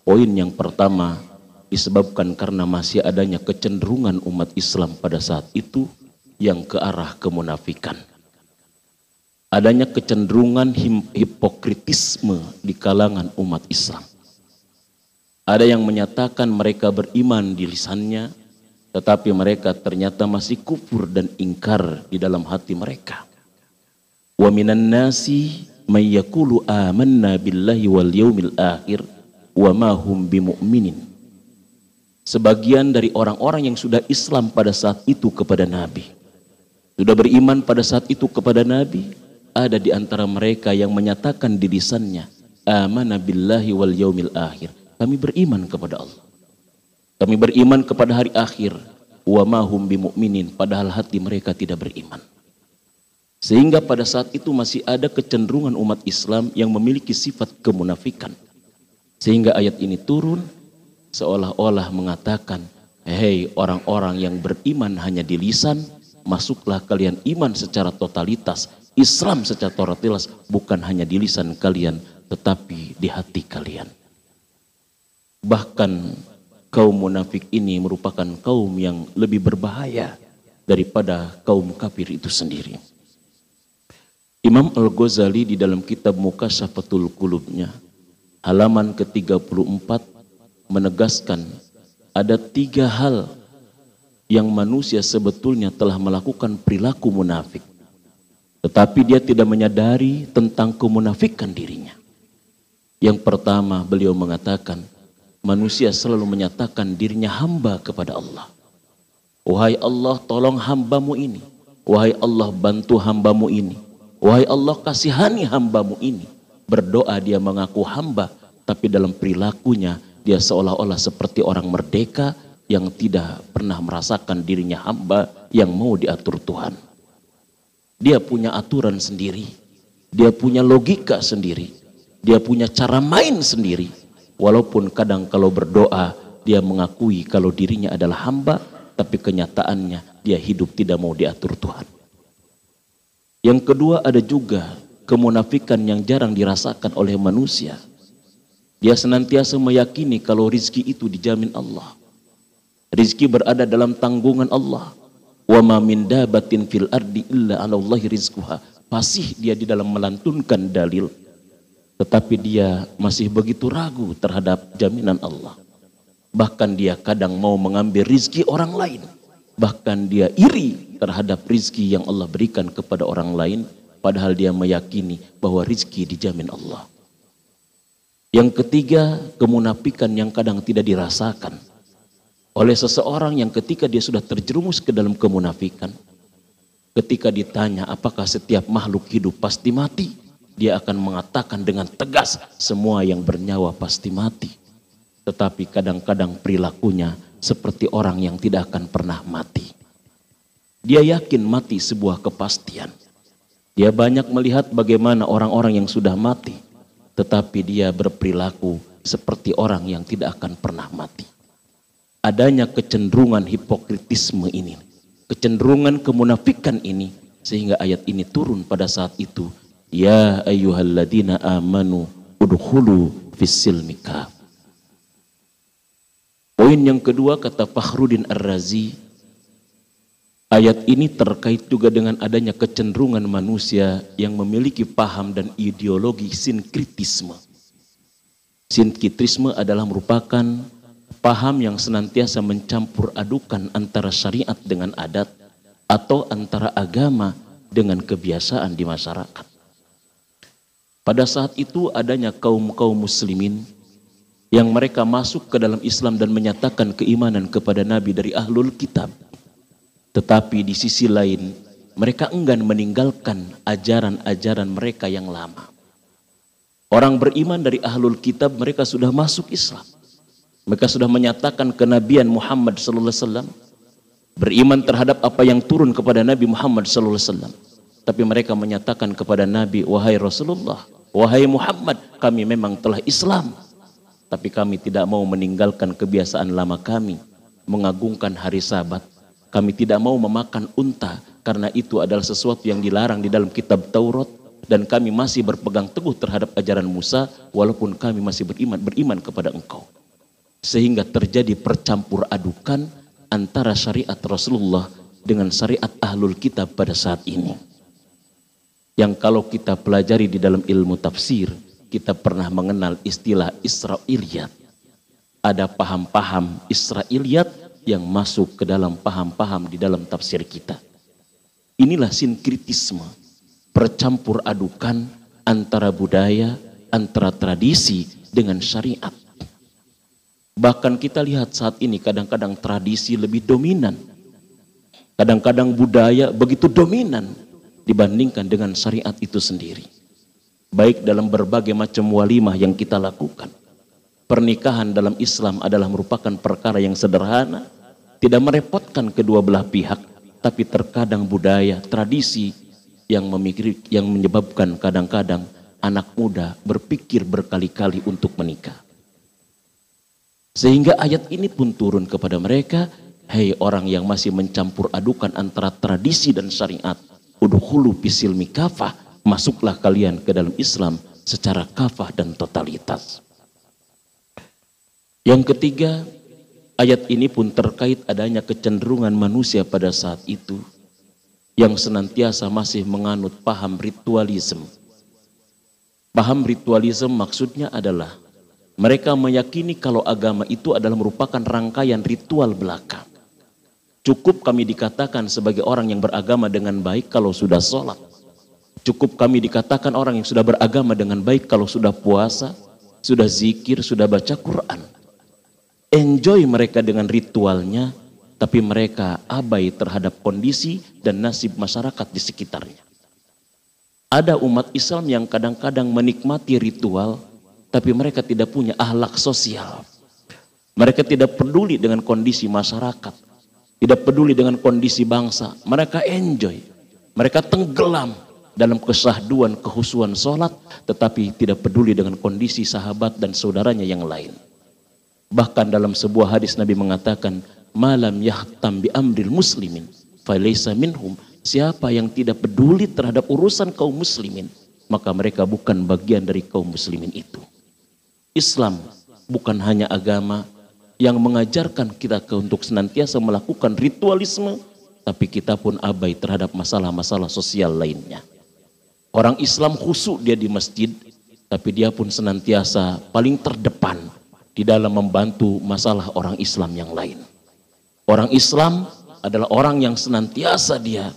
Poin yang pertama disebabkan karena masih adanya kecenderungan umat Islam pada saat itu yang ke arah kemunafikan. Adanya kecenderungan hipokritisme di kalangan umat Islam. Ada yang menyatakan mereka beriman di lisannya, tetapi mereka ternyata masih kufur dan ingkar di dalam hati mereka. Wa minan nasi may yaqulu amanna billahi wal yaumil akhir wa ma hum bimu'minin. Sebagian dari orang-orang yang sudah Islam pada saat itu kepada Nabi. Sudah beriman pada saat itu kepada Nabi, ada di antara mereka yang menyatakan di lisannya, amana billahi wal yaumil akhir. Kami beriman kepada Allah. Kami beriman kepada hari akhir. Wa mahum bimu'minin. Padahal hati mereka tidak beriman. Sehingga pada saat itu masih ada kecenderungan umat Islam yang memiliki sifat kemunafikan. Sehingga ayat ini turun seolah-olah mengatakan, Hei orang-orang yang beriman hanya di lisan, masuklah kalian iman secara totalitas, Islam secara totalitas, bukan hanya di lisan kalian, tetapi di hati kalian. Bahkan kaum munafik ini merupakan kaum yang lebih berbahaya daripada kaum kafir itu sendiri. Imam Al-Ghazali di dalam kitab Mukasyafatul Qulubnya halaman ke-34 menegaskan ada tiga hal yang manusia sebetulnya telah melakukan perilaku munafik. Tetapi dia tidak menyadari tentang kemunafikan dirinya. Yang pertama beliau mengatakan, manusia selalu menyatakan dirinya hamba kepada Allah. Wahai Allah tolong hambamu ini. Wahai Allah bantu hambamu ini Wahai Allah kasihani hambamu ini. Berdoa dia mengaku hamba, tapi dalam perilakunya dia seolah-olah seperti orang merdeka yang tidak pernah merasakan dirinya hamba yang mau diatur Tuhan. Dia punya aturan sendiri, dia punya logika sendiri, dia punya cara main sendiri. Walaupun kadang kalau berdoa dia mengakui kalau dirinya adalah hamba, tapi kenyataannya dia hidup tidak mau diatur Tuhan. Yang kedua ada juga kemunafikan yang jarang dirasakan oleh manusia. Dia senantiasa meyakini kalau rizki itu dijamin Allah. Rizki berada dalam tanggungan Allah. Wa ma min dabatin fil ardi illa 'ala Allah rizquha. Fasih dia di dalam melantunkan dalil. Tetapi dia masih begitu ragu terhadap jaminan Allah. Bahkan dia kadang mau mengambil rizki orang lain. Bahkan dia iri terhadap rizki yang Allah berikan kepada orang lain padahal dia meyakini bahwa rizki dijamin Allah. Yang ketiga, kemunafikan yang kadang tidak dirasakan oleh seseorang yang ketika dia sudah terjerumus ke dalam kemunafikan, ketika ditanya apakah setiap makhluk hidup pasti mati, dia akan mengatakan dengan tegas semua yang bernyawa pasti mati. Tetapi kadang-kadang perilakunya seperti orang yang tidak akan pernah mati. Dia yakin mati sebuah kepastian. Dia banyak melihat bagaimana orang-orang yang sudah mati, tetapi dia berperilaku seperti orang yang tidak akan pernah mati. Adanya kecenderungan hipokritisme ini, kecenderungan kemunafikan ini, sehingga ayat ini turun pada saat itu. Ya ayyuhalladzina amanu udhulu fissilmika. Poin yang kedua kata Fakhrudin Ar-Razi, Ayat ini terkait juga dengan adanya kecenderungan manusia yang memiliki paham dan ideologi sinkritisme. Sinkritisme adalah merupakan paham yang senantiasa mencampur adukan antara syariat dengan adat atau antara agama dengan kebiasaan di masyarakat. Pada saat itu adanya kaum-kaum muslimin yang mereka masuk ke dalam Islam dan menyatakan keimanan kepada Nabi dari ahlul kitab tetapi di sisi lain, mereka enggan meninggalkan ajaran-ajaran mereka yang lama. Orang beriman dari ahlul kitab mereka sudah masuk Islam. Mereka sudah menyatakan kenabian Muhammad sallallahu alaihi wasallam. Beriman terhadap apa yang turun kepada Nabi Muhammad sallallahu alaihi wasallam. Tapi mereka menyatakan kepada Nabi, "Wahai Rasulullah, wahai Muhammad, kami memang telah Islam, tapi kami tidak mau meninggalkan kebiasaan lama kami, mengagungkan hari Sabat, kami tidak mau memakan unta karena itu adalah sesuatu yang dilarang di dalam kitab Taurat dan kami masih berpegang teguh terhadap ajaran Musa walaupun kami masih beriman beriman kepada engkau. Sehingga terjadi percampur adukan antara syariat Rasulullah dengan syariat ahlul kitab pada saat ini. Yang kalau kita pelajari di dalam ilmu tafsir, kita pernah mengenal istilah Israiliyat. Ada paham-paham Israiliyat yang masuk ke dalam paham-paham di dalam tafsir kita. Inilah sinkritisme, percampur adukan antara budaya, antara tradisi dengan syariat. Bahkan kita lihat saat ini kadang-kadang tradisi lebih dominan. Kadang-kadang budaya begitu dominan dibandingkan dengan syariat itu sendiri. Baik dalam berbagai macam walimah yang kita lakukan. Pernikahan dalam Islam adalah merupakan perkara yang sederhana, tidak merepotkan kedua belah pihak, tapi terkadang budaya, tradisi yang memikir yang menyebabkan kadang-kadang anak muda berpikir berkali-kali untuk menikah. Sehingga ayat ini pun turun kepada mereka, hei orang yang masih mencampur adukan antara tradisi dan syariat, udhulu pisil mikafah, masuklah kalian ke dalam Islam secara kafah dan totalitas. Yang ketiga, ayat ini pun terkait adanya kecenderungan manusia pada saat itu yang senantiasa masih menganut paham ritualisme. Paham ritualisme maksudnya adalah mereka meyakini kalau agama itu adalah merupakan rangkaian ritual belaka. Cukup kami dikatakan sebagai orang yang beragama dengan baik kalau sudah sholat. Cukup kami dikatakan orang yang sudah beragama dengan baik kalau sudah puasa, sudah zikir, sudah baca Quran. Enjoy mereka dengan ritualnya, tapi mereka abai terhadap kondisi dan nasib masyarakat di sekitarnya. Ada umat Islam yang kadang-kadang menikmati ritual, tapi mereka tidak punya ahlak sosial. Mereka tidak peduli dengan kondisi masyarakat, tidak peduli dengan kondisi bangsa. Mereka enjoy, mereka tenggelam dalam kesahduan, kehusuan sholat, tetapi tidak peduli dengan kondisi sahabat dan saudaranya yang lain. Bahkan dalam sebuah hadis Nabi mengatakan, malam yahtam bi amril muslimin falaysa minhum. Siapa yang tidak peduli terhadap urusan kaum muslimin maka mereka bukan bagian dari kaum muslimin itu. Islam bukan hanya agama yang mengajarkan kita untuk senantiasa melakukan ritualisme tapi kita pun abai terhadap masalah-masalah sosial lainnya orang Islam khusyuk dia di masjid tapi dia pun senantiasa paling terdepan di dalam membantu masalah orang Islam yang lain Orang Islam adalah orang yang senantiasa dia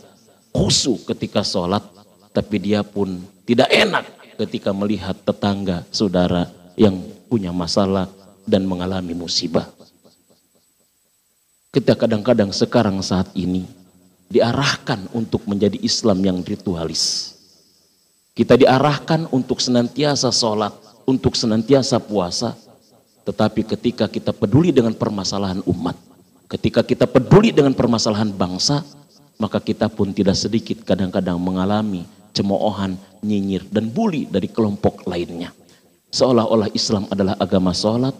khusyuk ketika sholat, tapi dia pun tidak enak ketika melihat tetangga, saudara yang punya masalah dan mengalami musibah. Kita kadang-kadang sekarang saat ini diarahkan untuk menjadi Islam yang ritualis. Kita diarahkan untuk senantiasa sholat, untuk senantiasa puasa, tetapi ketika kita peduli dengan permasalahan umat, Ketika kita peduli dengan permasalahan bangsa, maka kita pun tidak sedikit kadang-kadang mengalami cemoohan, nyinyir, dan bully dari kelompok lainnya. Seolah-olah Islam adalah agama sholat,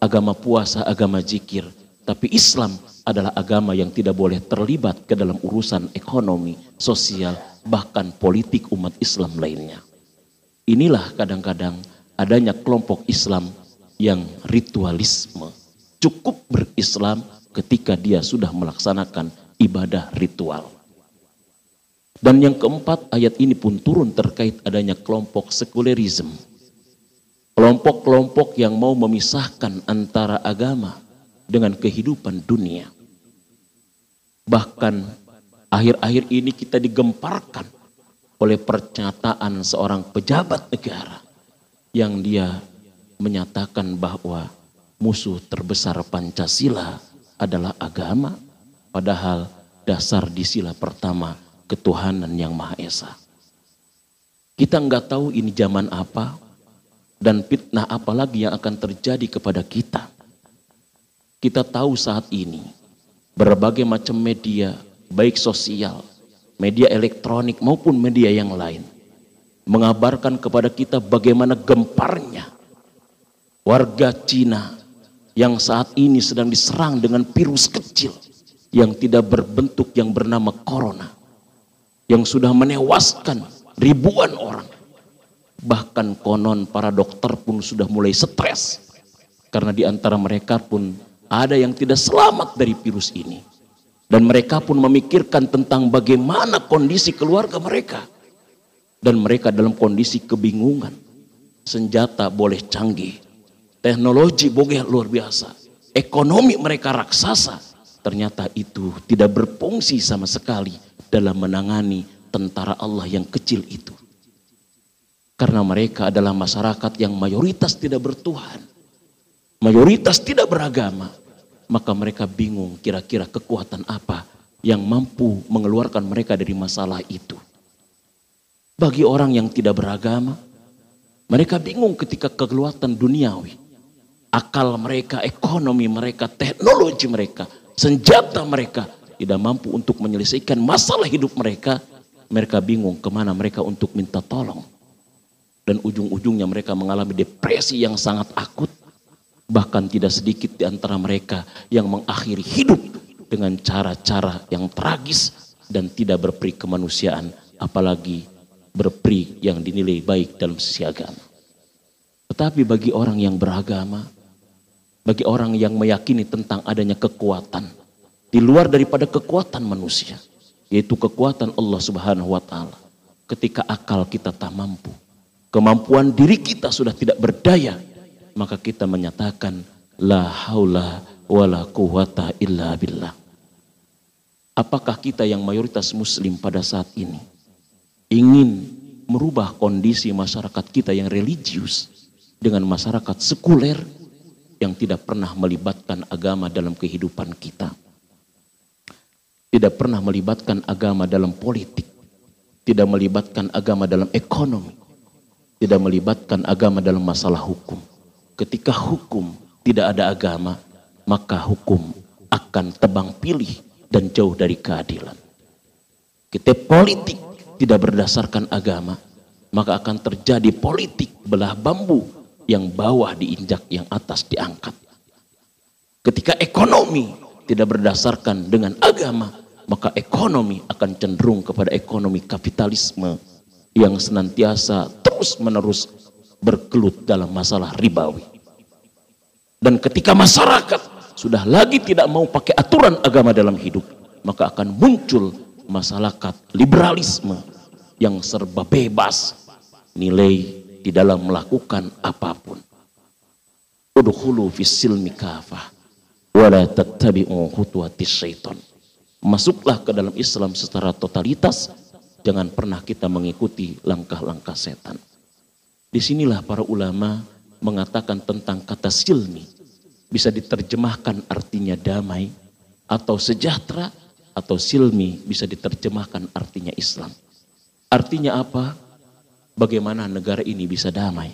agama puasa, agama zikir. Tapi Islam adalah agama yang tidak boleh terlibat ke dalam urusan ekonomi, sosial, bahkan politik umat Islam lainnya. Inilah kadang-kadang adanya kelompok Islam yang ritualisme. Cukup berislam ketika dia sudah melaksanakan ibadah ritual. Dan yang keempat, ayat ini pun turun terkait adanya kelompok sekulerisme. Kelompok-kelompok yang mau memisahkan antara agama dengan kehidupan dunia. Bahkan akhir-akhir ini kita digemparkan oleh pernyataan seorang pejabat negara yang dia menyatakan bahwa musuh terbesar Pancasila adalah agama, padahal dasar di sila pertama ketuhanan yang Maha Esa. Kita nggak tahu ini zaman apa dan fitnah apa lagi yang akan terjadi kepada kita. Kita tahu saat ini berbagai macam media, baik sosial, media elektronik maupun media yang lain, mengabarkan kepada kita bagaimana gemparnya warga Cina yang saat ini sedang diserang dengan virus kecil yang tidak berbentuk yang bernama corona yang sudah menewaskan ribuan orang. Bahkan konon para dokter pun sudah mulai stres karena di antara mereka pun ada yang tidak selamat dari virus ini dan mereka pun memikirkan tentang bagaimana kondisi keluarga mereka dan mereka dalam kondisi kebingungan senjata boleh canggih teknologi bogeh luar biasa, ekonomi mereka raksasa, ternyata itu tidak berfungsi sama sekali dalam menangani tentara Allah yang kecil itu. Karena mereka adalah masyarakat yang mayoritas tidak bertuhan. Mayoritas tidak beragama. Maka mereka bingung kira-kira kekuatan apa yang mampu mengeluarkan mereka dari masalah itu. Bagi orang yang tidak beragama, mereka bingung ketika kekuatan duniawi. Akal mereka, ekonomi mereka, teknologi mereka, senjata mereka tidak mampu untuk menyelesaikan masalah hidup mereka. Mereka bingung ke mana mereka untuk minta tolong. Dan ujung-ujungnya mereka mengalami depresi yang sangat akut. Bahkan tidak sedikit di antara mereka yang mengakhiri hidup dengan cara-cara yang tragis dan tidak berperi kemanusiaan. Apalagi berperi yang dinilai baik dalam sisi agama. Tetapi bagi orang yang beragama, bagi orang yang meyakini tentang adanya kekuatan di luar daripada kekuatan manusia, yaitu kekuatan Allah Subhanahu wa taala. Ketika akal kita tak mampu, kemampuan diri kita sudah tidak berdaya, maka kita menyatakan la haula wala quwata illa billah. Apakah kita yang mayoritas muslim pada saat ini ingin merubah kondisi masyarakat kita yang religius dengan masyarakat sekuler yang tidak pernah melibatkan agama dalam kehidupan kita. Tidak pernah melibatkan agama dalam politik, tidak melibatkan agama dalam ekonomi, tidak melibatkan agama dalam masalah hukum. Ketika hukum tidak ada agama, maka hukum akan tebang pilih dan jauh dari keadilan. Kita politik tidak berdasarkan agama, maka akan terjadi politik belah bambu yang bawah diinjak, yang atas diangkat. Ketika ekonomi tidak berdasarkan dengan agama, maka ekonomi akan cenderung kepada ekonomi kapitalisme yang senantiasa terus menerus berkelut dalam masalah ribawi. Dan ketika masyarakat sudah lagi tidak mau pakai aturan agama dalam hidup, maka akan muncul masyarakat liberalisme yang serba bebas nilai di dalam melakukan apa pun. Udkhulu fis silmi kafah wa la tattabi'u khutuwatis syaitan. Masuklah ke dalam Islam secara totalitas, jangan pernah kita mengikuti langkah-langkah setan. Di sinilah para ulama mengatakan tentang kata silmi bisa diterjemahkan artinya damai atau sejahtera atau silmi bisa diterjemahkan artinya Islam. Artinya apa? Bagaimana negara ini bisa damai?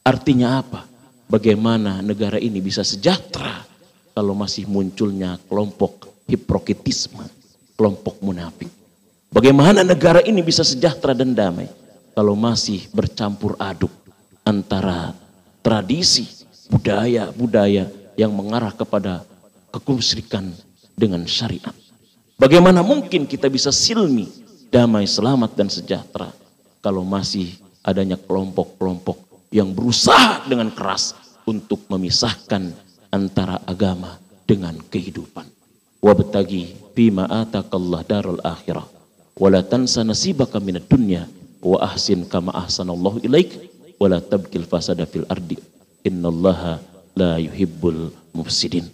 Artinya apa? Bagaimana negara ini bisa sejahtera kalau masih munculnya kelompok hiprokitisme, kelompok munafik? Bagaimana negara ini bisa sejahtera dan damai kalau masih bercampur aduk antara tradisi, budaya-budaya yang mengarah kepada kekumusrikan dengan syariat? Bagaimana mungkin kita bisa silmi damai, selamat dan sejahtera kalau masih adanya kelompok-kelompok yang berusaha dengan keras untuk memisahkan antara agama dengan kehidupan. Wabtagi bima atakallah darul akhirah wala tansa nasibaka minad dunya wa ahsin kama ahsanallahu ilaik wala tabkil fasada fil ardi innallaha la yuhibbul mufsidin.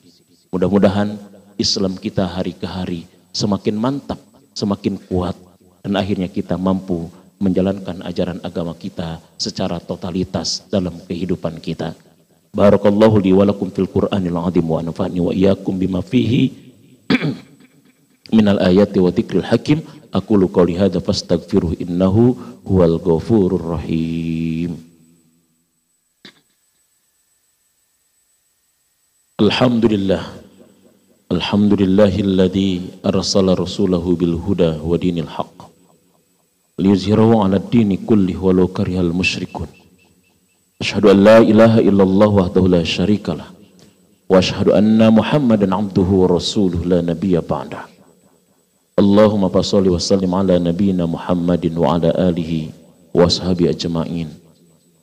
Mudah-mudahan Islam kita hari ke hari semakin mantap, semakin kuat, dan akhirnya kita mampu menjalankan ajaran agama kita secara totalitas dalam kehidupan kita. Barakallahu li wa lakum fil Qur'anil azim wa nafa'ni wa iyyakum bima fihi <clears throat> minal ayati wa dzikril hakim. Aku qouli hadza fastaghfiruh innahu huwal ghafurur rahim. Alhamdulillah. Alhamdulillahilladzi arsala rasulahu bil huda wa dinil haqq. Liyuzhirahu ala dini kulli walau karihal musyrikun. Asyhadu an la ilaha illallah wahdahu la syarikalah wa asyhadu anna muhammadan abduhu wa rasuluh la nabiyya ba'da Allahumma basalli wa sallim ala nabiyyina muhammadin wa ala alihi wa ashabi ajma'in.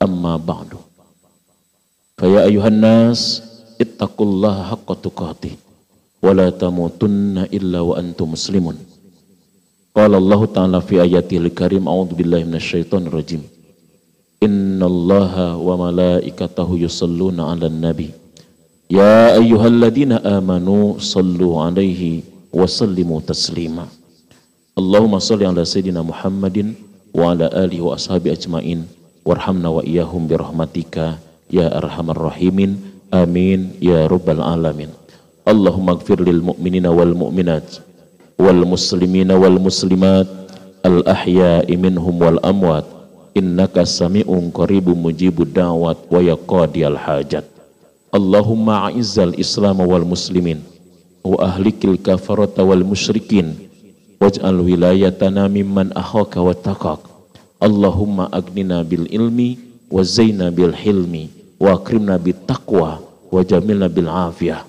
Amma ba'du. Faya ayuhan nas ittaqullaha haqqa tuqatih wa la tamutunna illa wa antum muslimun. Qala Allah Ta'ala fi ayatil karim A'udhu billahi minasyaitonir rajim. Inna Allah wa malaikatahu yusalluna ala nabi. Ya ayyuhalladzina amanu sallu alaihi wa sallimu taslima. Allahumma salli ala Sayyidina Muhammadin wa ala alihi wa ashabi ajmain. Warhamna wa iyahum birahmatika ya arhamar rahimin. Amin ya rabbal alamin. Allahumma gfir lil mu'minina wal mu'minat wal muslimina wal muslimat al ahya'i minhum wal amwat. Innaka sami'un qaribun mujibud da'wat wa yaqadiyal hajat. Allahumma a'izzal islam wal muslimin wa ahlikil kafarata wal musyrikin. Waj'al wilayatana mimman akhaka wa taqak. Allahumma agnina bil ilmi wa zaina bil hilmi wa akrimna bit taqwa wa jamilna bil afiyah.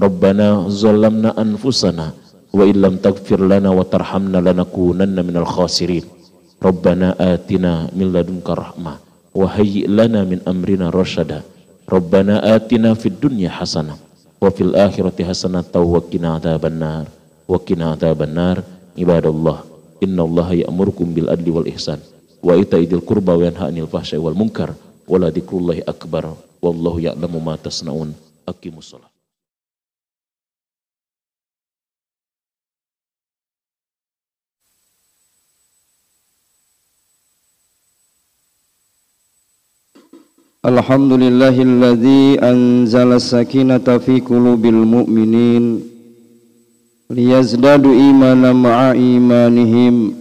Rabbana zalamna anfusana wa illam taghfir lana wa tarhamna lanakunanna minal khasirin. Rabbana atina min ladunka rahmah wa hayyi lana min amrina rasyada Rabbana atina fid dunya hasanah wa fil akhirati hasanatan wa qina adzabannar. Wa qina adzabannar. Ibadallah innallaha ya'murukum bil adli wal ihsan. Wa itaidil qurba wa yanha 'anil fahsya'i wal munkar. Wa la akbar. Wallahu ya'lamu ma tasnaun. Aqimus الحمد لله الذي أنزل السكينة في قلوب المؤمنين ليزدادوا إيمانا مع إيمانهم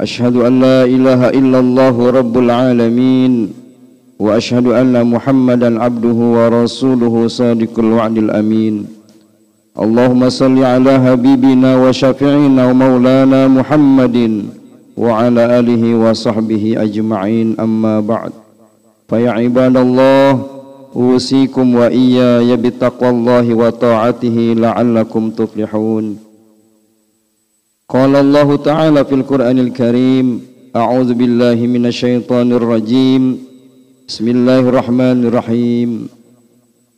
أشهد أن لا إله إلا الله رب العالمين وأشهد أن محمدا عبده ورسوله صادق الوعد الأمين اللهم صل على حبيبنا وشفيعنا ومولانا محمد وعلى آله وصحبه أجمعين أما بعد فيا عباد الله أوصيكم وإياي بتقوى الله وطاعته لعلكم تفلحون. قال الله تعالى في القرآن الكريم أعوذ بالله من الشيطان الرجيم. بسم الله الرحمن الرحيم.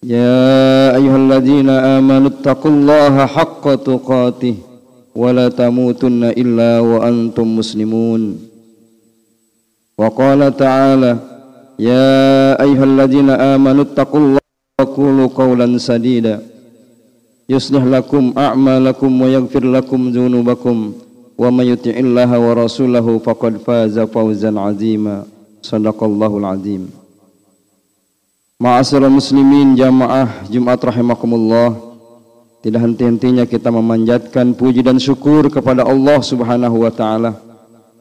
يا أيها الذين آمنوا اتقوا الله حق تقاته ولا تموتن إلا وأنتم مسلمون. وقال تعالى يا أيها الذين آمنوا اتقوا الله وقولوا قولا سديدا يصلح لكم أعمالكم ويغفر لكم ذنوبكم ومن يطع الله ورسوله فقد فاز فوزا عظيما صدق الله العظيم Ma'asyiral muslimin jamaah Jumat rahimakumullah Tidak henti-hentinya kita memanjatkan puji dan syukur kepada Allah Subhanahu wa taala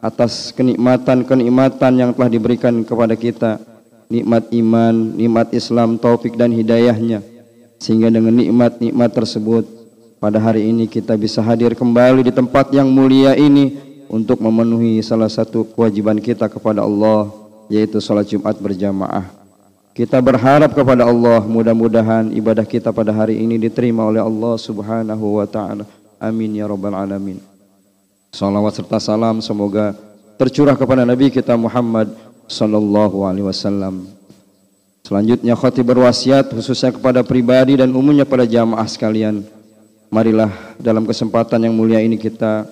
atas kenikmatan-kenikmatan yang telah diberikan kepada kita nikmat iman, nikmat Islam, taufik dan hidayahnya sehingga dengan nikmat-nikmat tersebut pada hari ini kita bisa hadir kembali di tempat yang mulia ini untuk memenuhi salah satu kewajiban kita kepada Allah yaitu salat Jumat berjamaah. Kita berharap kepada Allah mudah-mudahan ibadah kita pada hari ini diterima oleh Allah Subhanahu wa taala. Amin ya rabbal alamin. Salawat serta salam semoga tercurah kepada Nabi kita Muhammad sallallahu alaihi wasallam. Selanjutnya khatib berwasiat khususnya kepada pribadi dan umumnya pada jamaah sekalian. Marilah dalam kesempatan yang mulia ini kita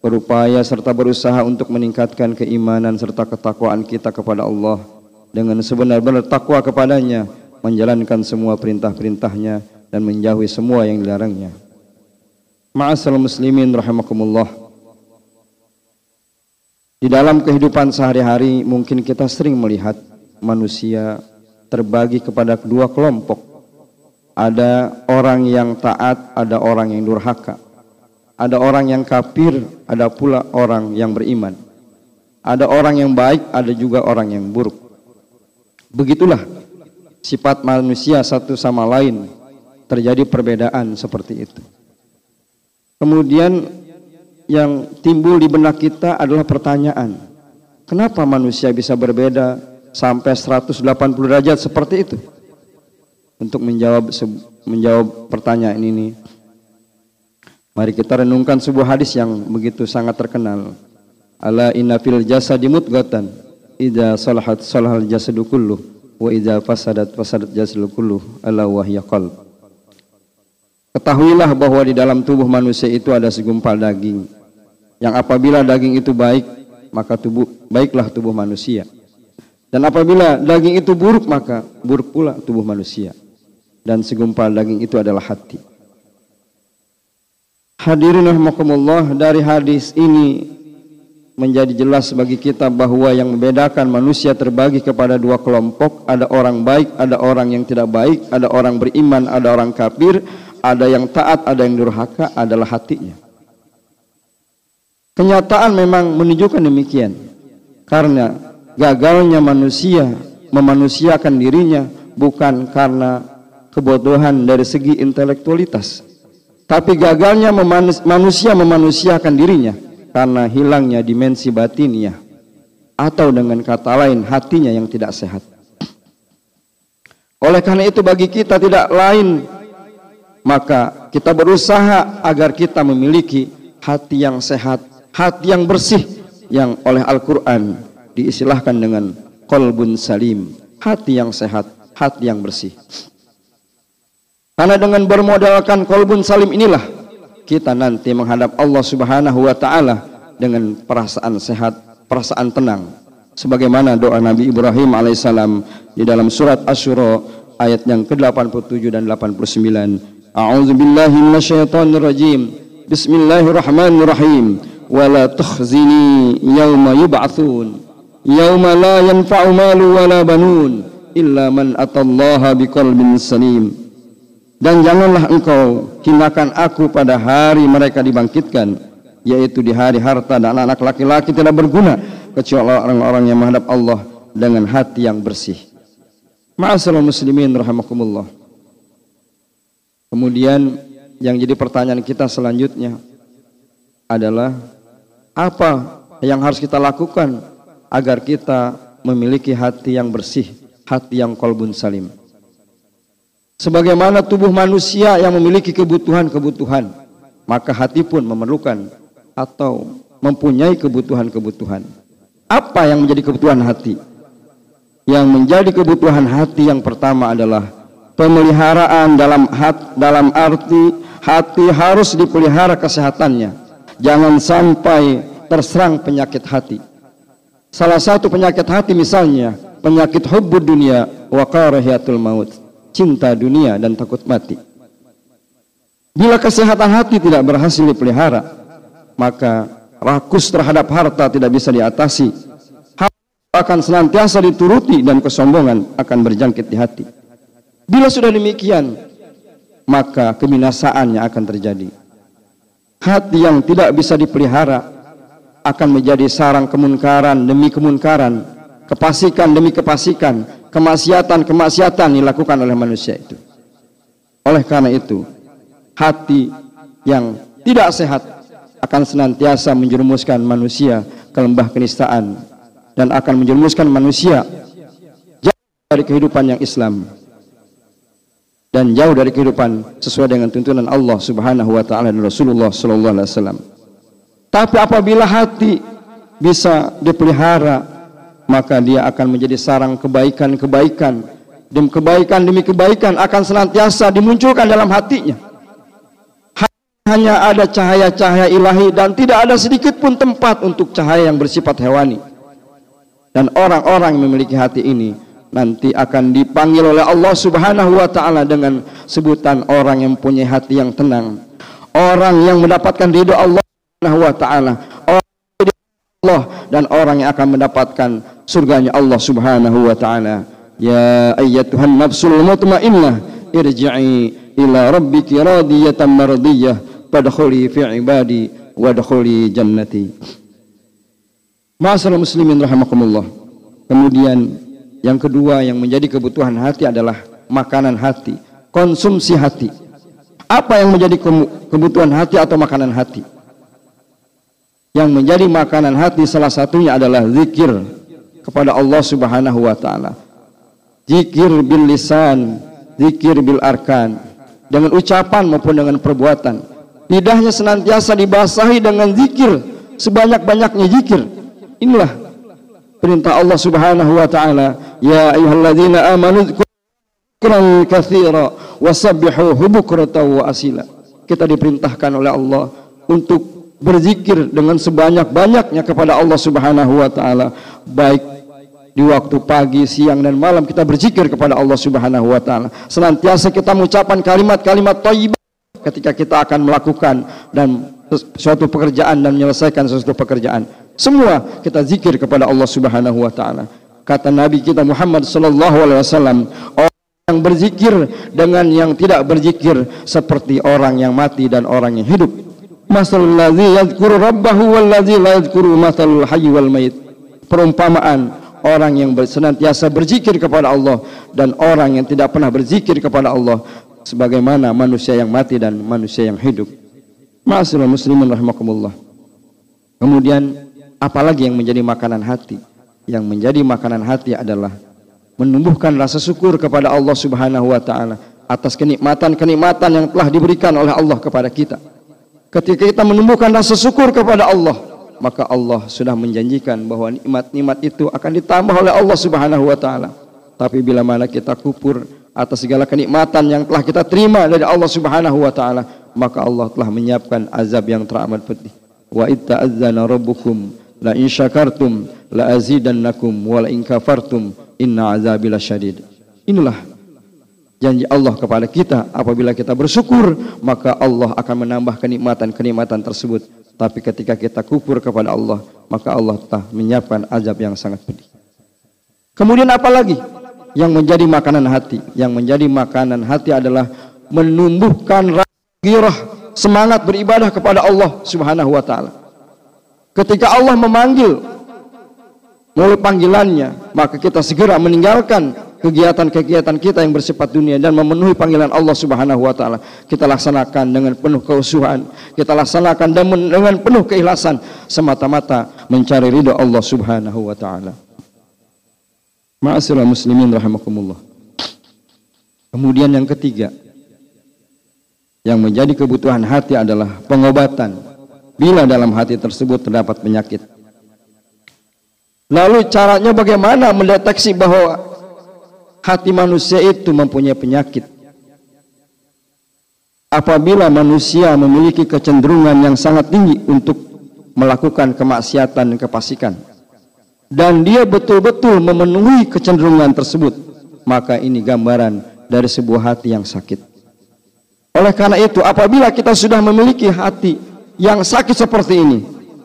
berupaya serta berusaha untuk meningkatkan keimanan serta ketakwaan kita kepada Allah dengan sebenar-benar takwa kepadanya, menjalankan semua perintah-perintahnya dan menjauhi semua yang dilarangnya. Ma'asal muslimin rahimakumullah. Di dalam kehidupan sehari-hari mungkin kita sering melihat manusia terbagi kepada kedua kelompok. Ada orang yang taat, ada orang yang durhaka. Ada orang yang kafir, ada pula orang yang beriman. Ada orang yang baik, ada juga orang yang buruk. Begitulah sifat manusia satu sama lain terjadi perbedaan seperti itu. Kemudian yang timbul di benak kita adalah pertanyaan. Kenapa manusia bisa berbeda sampai 180 derajat seperti itu? Untuk menjawab menjawab pertanyaan ini, mari kita renungkan sebuah hadis yang begitu sangat terkenal. Ala inna fil jasadi mudghatan idza salahat salahal jasadu kulluh wa idza fasadat fasadat jasadu kulluh ala wahya qalb. Ketahuilah bahwa di dalam tubuh manusia itu ada segumpal daging. Yang apabila daging itu baik, maka tubuh baiklah tubuh manusia. Dan apabila daging itu buruk, maka buruk pula tubuh manusia. Dan segumpal daging itu adalah hati. Hadirin rahimakumullah dari hadis ini menjadi jelas bagi kita bahwa yang membedakan manusia terbagi kepada dua kelompok, ada orang baik, ada orang yang tidak baik, ada orang beriman, ada orang kafir, ada yang taat, ada yang durhaka adalah hatinya. Kenyataan memang menunjukkan demikian. Karena gagalnya manusia memanusiakan dirinya bukan karena kebodohan dari segi intelektualitas, tapi gagalnya manusia memanusiakan dirinya karena hilangnya dimensi batinnya atau dengan kata lain hatinya yang tidak sehat. Oleh karena itu bagi kita tidak lain maka kita berusaha agar kita memiliki hati yang sehat, hati yang bersih yang oleh Al-Qur'an diistilahkan dengan qalbun salim, hati yang sehat, hati yang bersih. Karena dengan bermodalkan kolbun salim inilah kita nanti menghadap Allah Subhanahu wa taala dengan perasaan sehat, perasaan tenang. Sebagaimana doa Nabi Ibrahim alaihissalam di dalam surat Asyura ayat yang ke-87 dan 89. A'udzu billahi minasyaitonir rajim. Bismillahirrahmanirrahim. Wala tukhzini yauma yub'atsun. Yauma la yanfa'u malu wala banun illa man atallaha biqalbin salim dan janganlah engkau hinakan aku pada hari mereka dibangkitkan yaitu di hari harta dan anak laki-laki tidak berguna kecuali orang-orang yang menghadap Allah dengan hati yang bersih. Ma'asal muslimin rahimakumullah. Kemudian yang jadi pertanyaan kita selanjutnya adalah apa yang harus kita lakukan agar kita memiliki hati yang bersih, hati yang kolbun salim. Sebagaimana tubuh manusia yang memiliki kebutuhan-kebutuhan, maka hati pun memerlukan atau mempunyai kebutuhan-kebutuhan. Apa yang menjadi kebutuhan hati? Yang menjadi kebutuhan hati yang pertama adalah pemeliharaan dalam hat, dalam arti hati harus dipelihara kesehatannya. Jangan sampai terserang penyakit hati. Salah satu penyakit hati misalnya penyakit hubbud dunia wa karahiyatul maut cinta dunia dan takut mati. Bila kesehatan hati tidak berhasil dipelihara, maka rakus terhadap harta tidak bisa diatasi. Akan senantiasa dituruti dan kesombongan akan berjangkit di hati. Bila sudah demikian, maka kebinasaannya akan terjadi. Hati yang tidak bisa dipelihara akan menjadi sarang kemunkaran demi kemunkaran, kepasikan demi kepasikan, kemaksiatan-kemaksiatan dilakukan oleh manusia itu. Oleh karena itu, hati yang tidak sehat akan senantiasa menjerumuskan manusia ke lembah kenistaan dan akan menjerumuskan manusia jauh dari kehidupan yang Islam dan jauh dari kehidupan sesuai dengan tuntunan Allah Subhanahu wa taala dan Rasulullah sallallahu alaihi wasallam. Tapi apabila hati bisa dipelihara maka dia akan menjadi sarang kebaikan-kebaikan. Demi kebaikan demi kebaikan akan senantiasa dimunculkan dalam hatinya. Hanya ada cahaya-cahaya ilahi dan tidak ada sedikit pun tempat untuk cahaya yang bersifat hewani. Dan orang-orang yang memiliki hati ini nanti akan dipanggil oleh Allah Subhanahu wa taala dengan sebutan orang yang punya hati yang tenang orang yang mendapatkan ridho Allah Subhanahu wa taala Allah dan orang yang akan mendapatkan surganya Allah Subhanahu wa taala. Ya ayyatuhan nafsul mutmainnah irji'i ila rabbiki radiyatan mardiyah fadkhuli fi ibadi wadkhuli jannati. Ma'asyiral muslimin rahimakumullah. Kemudian yang kedua yang menjadi kebutuhan hati adalah makanan hati, konsumsi hati. Apa yang menjadi kebutuhan hati atau makanan hati? yang menjadi makanan hati salah satunya adalah zikir kepada Allah Subhanahu wa taala. Zikir bil lisan, zikir bil arkan, dengan ucapan maupun dengan perbuatan. Lidahnya senantiasa dibasahi dengan zikir sebanyak-banyaknya zikir. Inilah perintah Allah Subhanahu wa taala, ya ayyuhalladzina amanu dzikran katsira wasabbihuhu bukratan wa asila. Kita diperintahkan oleh Allah untuk berzikir dengan sebanyak-banyaknya kepada Allah Subhanahu wa taala baik di waktu pagi, siang dan malam kita berzikir kepada Allah Subhanahu wa taala. Senantiasa kita mengucapkan kalimat-kalimat thayyibah ketika kita akan melakukan dan suatu pekerjaan dan menyelesaikan suatu pekerjaan. Semua kita zikir kepada Allah Subhanahu wa taala. Kata Nabi kita Muhammad sallallahu alaihi wasallam, orang yang berzikir dengan yang tidak berzikir seperti orang yang mati dan orang yang hidup. Masalul ladzi yadhkuru rabbahu wal ladzi la yadhkuru masalul hayy wal mayit. Perumpamaan orang yang senantiasa berzikir kepada Allah dan orang yang tidak pernah berzikir kepada Allah sebagaimana manusia yang mati dan manusia yang hidup. Ma'asyiral muslimin rahimakumullah. Kemudian apalagi yang menjadi makanan hati? Yang menjadi makanan hati adalah menumbuhkan rasa syukur kepada Allah Subhanahu wa taala atas kenikmatan-kenikmatan yang telah diberikan oleh Allah kepada kita. Ketika kita menumbuhkan rasa syukur kepada Allah, maka Allah sudah menjanjikan bahwa nikmat-nikmat itu akan ditambah oleh Allah Subhanahu wa taala. Tapi bila mana kita kupur atas segala kenikmatan yang telah kita terima dari Allah Subhanahu wa taala, maka Allah telah menyiapkan azab yang teramat pedih. Wa itta'adzana rabbukum la in syakartum la azidannakum wa la in kafartum inna azabi lasyadid. Inilah janji Allah kepada kita apabila kita bersyukur maka Allah akan menambah kenikmatan-kenikmatan tersebut. Tapi ketika kita kufur kepada Allah maka Allah telah menyiapkan azab yang sangat pedih. Kemudian apa lagi yang menjadi makanan hati? Yang menjadi makanan hati adalah menumbuhkan girah semangat beribadah kepada Allah Subhanahu wa taala. Ketika Allah memanggil melalui panggilannya, maka kita segera meninggalkan kegiatan-kegiatan kita yang bersifat dunia dan memenuhi panggilan Allah Subhanahu wa taala. Kita laksanakan dengan penuh keusuhan, kita laksanakan dengan penuh keikhlasan semata-mata mencari ridho Allah Subhanahu wa taala. Ma'asyiral muslimin rahimakumullah. Kemudian yang ketiga, yang menjadi kebutuhan hati adalah pengobatan bila dalam hati tersebut terdapat penyakit. Lalu caranya bagaimana mendeteksi bahwa hati manusia itu mempunyai penyakit? Apabila manusia memiliki kecenderungan yang sangat tinggi untuk melakukan kemaksiatan dan kepasikan dan dia betul-betul memenuhi kecenderungan tersebut, maka ini gambaran dari sebuah hati yang sakit. Oleh karena itu, apabila kita sudah memiliki hati yang sakit seperti ini,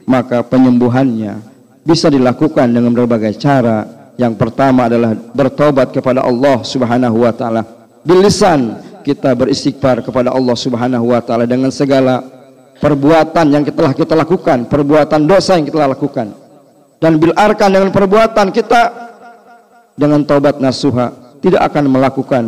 maka penyembuhannya bisa dilakukan dengan berbagai cara. Yang pertama adalah bertobat kepada Allah Subhanahu wa taala. Bilisan kita beristighfar kepada Allah Subhanahu wa taala dengan segala perbuatan yang telah kita lakukan, perbuatan dosa yang kita lakukan. Dan bil arkan dengan perbuatan kita dengan taubat nasuha tidak akan melakukan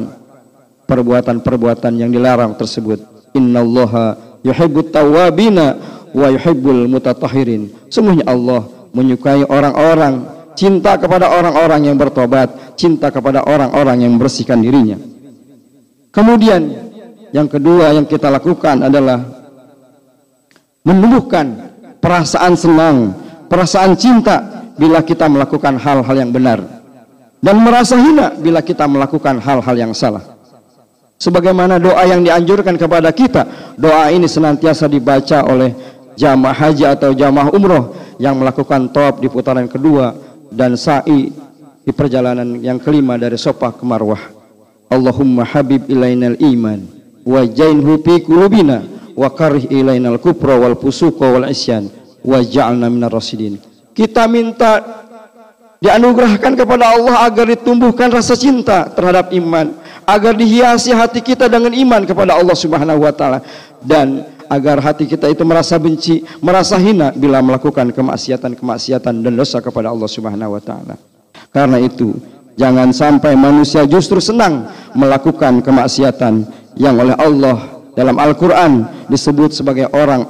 perbuatan-perbuatan yang dilarang tersebut. Innallaha yuhibbut tawwabina wa yuhibbul mutatahhirin. Sungguhnya Allah menyukai orang-orang cinta kepada orang-orang yang bertobat, cinta kepada orang-orang yang membersihkan dirinya. Kemudian yang kedua yang kita lakukan adalah menumbuhkan perasaan senang, perasaan cinta bila kita melakukan hal-hal yang benar dan merasa hina bila kita melakukan hal-hal yang salah sebagaimana doa yang dianjurkan kepada kita doa ini senantiasa dibaca oleh jamaah haji atau jamaah umroh yang melakukan tawaf di putaran kedua dan sa'i di perjalanan yang kelima dari Sofa ke Marwah. Allahumma habib ilainal iman wa jainhu fi wa karih ilainal kufra wal fusuqa wal isyan wa minar rasidin. Kita minta dianugerahkan kepada Allah agar ditumbuhkan rasa cinta terhadap iman agar dihiasi hati kita dengan iman kepada Allah Subhanahu wa taala dan agar hati kita itu merasa benci, merasa hina bila melakukan kemaksiatan-kemaksiatan dan dosa kepada Allah Subhanahu wa taala. Karena itu, jangan sampai manusia justru senang melakukan kemaksiatan yang oleh Allah dalam Al-Qur'an disebut sebagai orang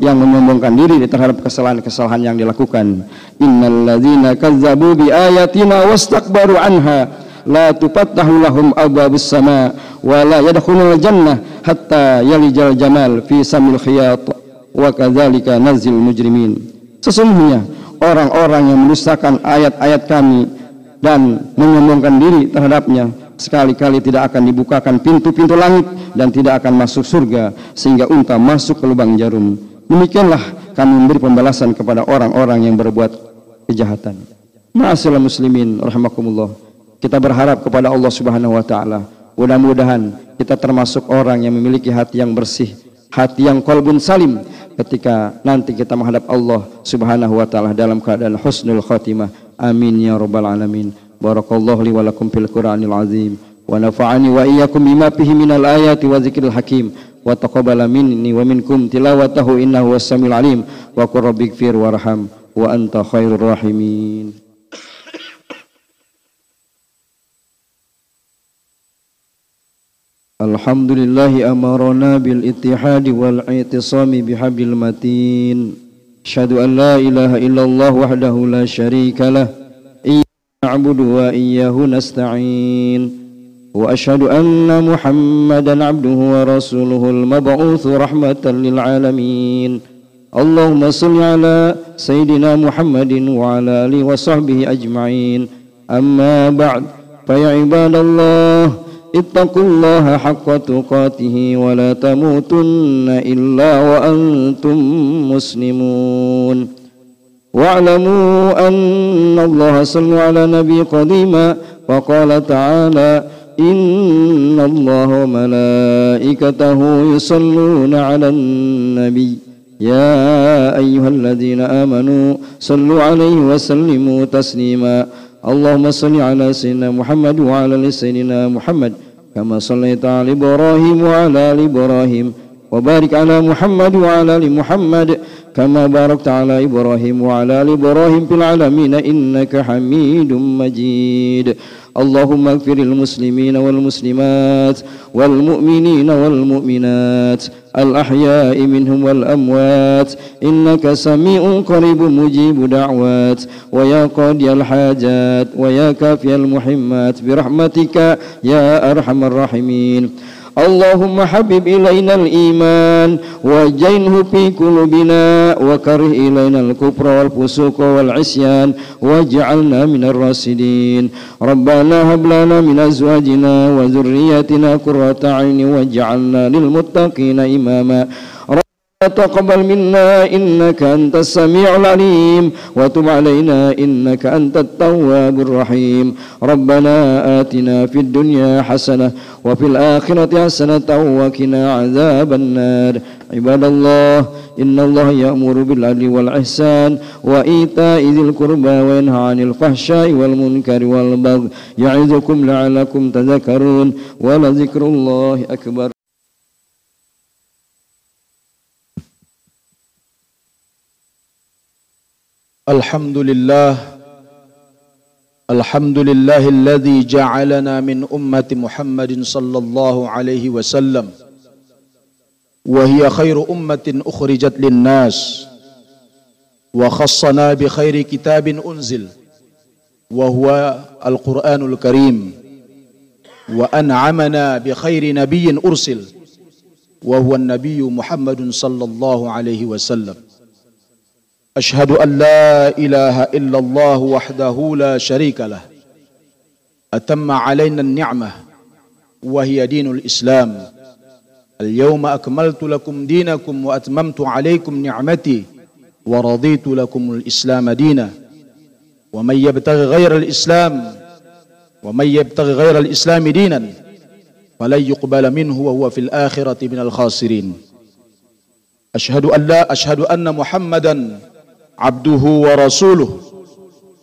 yang menyombongkan diri terhadap kesalahan-kesalahan yang dilakukan. Innalladzina kazzabu bi ayatina wastakbaru anha la tufattahu lahum abwabus sama wa la yadkhulul jannah hatta yalijal jamal fi samil khiyat wa kadzalika nazil mujrimin sesungguhnya orang-orang yang mendustakan ayat-ayat kami dan menyombongkan diri terhadapnya sekali-kali tidak akan dibukakan pintu-pintu langit dan tidak akan masuk surga sehingga unta masuk ke lubang jarum. Demikianlah kami memberi pembalasan kepada orang-orang yang berbuat kejahatan. Ma'asyiral muslimin rahimakumullah kita berharap kepada Allah Subhanahu wa taala. Mudah-mudahan kita termasuk orang yang memiliki hati yang bersih, hati yang kolbun salim. ketika nanti kita menghadap Allah Subhanahu wa taala dalam keadaan husnul khatimah. Amin ya rabbal alamin. Barakallahu li wa lakum fil Qur'anil azim wa nafa'ani wa iyyakum bima fihi minal ayati wa dzikril hakim wa taqabbala minni wa minkum tilawatahu innahu was-samiul alim wa qur rabbighfir الحمد لله أمرنا بالاتحاد والإعتصام بحبل المتين. أشهد أن لا إله إلا الله وحده لا شريك له. إياه نعبد وإياه نستعين. وأشهد أن محمدا عبده ورسوله المبعوث رحمة للعالمين. اللهم صل على سيدنا محمد وعلى آله وصحبه أجمعين. أما بعد فيا عباد الله اتقوا الله حق تقاته ولا تموتن إلا وأنتم مسلمون. واعلموا أن الله صلى على نبي قديما وقال تعالى إن الله وملائكته يصلون على النبي. يا أيها الذين آمنوا صلوا عليه وسلموا تسليما. اللهم صل على سيدنا محمد وعلى سيدنا محمد كما صليت على إبراهيم وعلى آل إبراهيم وبارك على محمد وعلى آل محمد كما باركت على إبراهيم وعلى آل إبراهيم في العالمين إنك حميد مجيد. اللهم اغفر المسلمين والمسلمات والمؤمنين والمؤمنات الأحياء منهم والأموات إنك سميع قريب مجيب دعوات ويا قاضي الحاجات ويا كافي المحمات برحمتك يا أرحم الراحمين اللهم حبب إلينا الإيمان وجينه في قلوبنا وكره إلينا الكفر والفسوق والعصيان واجعلنا من الراشدين ربنا هب لنا من أزواجنا وذرياتنا قرة عين واجعلنا للمتقين إماما تقبل منا إنك أنت السميع العليم وتب علينا إنك أنت التواب الرحيم ربنا آتنا في الدنيا حسنة وفي الآخرة حسنة وقنا عذاب النار عباد الله إن الله يأمر بالعدل والإحسان وإيتاء ذي القربى وينهى عن الفحشاء والمنكر والبغي يعظكم لعلكم تذكرون ولذكر الله أكبر الحمد لله الحمد لله الذي جعلنا من أمة محمد صلى الله عليه وسلم وهي خير أمة أخرجت للناس وخصنا بخير كتاب أنزل وهو القرآن الكريم وأنعمنا بخير نبي أرسل وهو النبي محمد صلى الله عليه وسلم. أشهد أن لا إله إلا الله وحده لا شريك له. أتم علينا النعمة وهي دين الإسلام. اليوم أكملت لكم دينكم وأتممت عليكم نعمتي ورضيت لكم الإسلام دينا. ومن يبتغي غير الإسلام ومن يبتغي غير الإسلام دينا فلن يقبل منه وهو في الآخرة من الخاسرين. أشهد أن لا أشهد أن محمدا عبده ورسوله.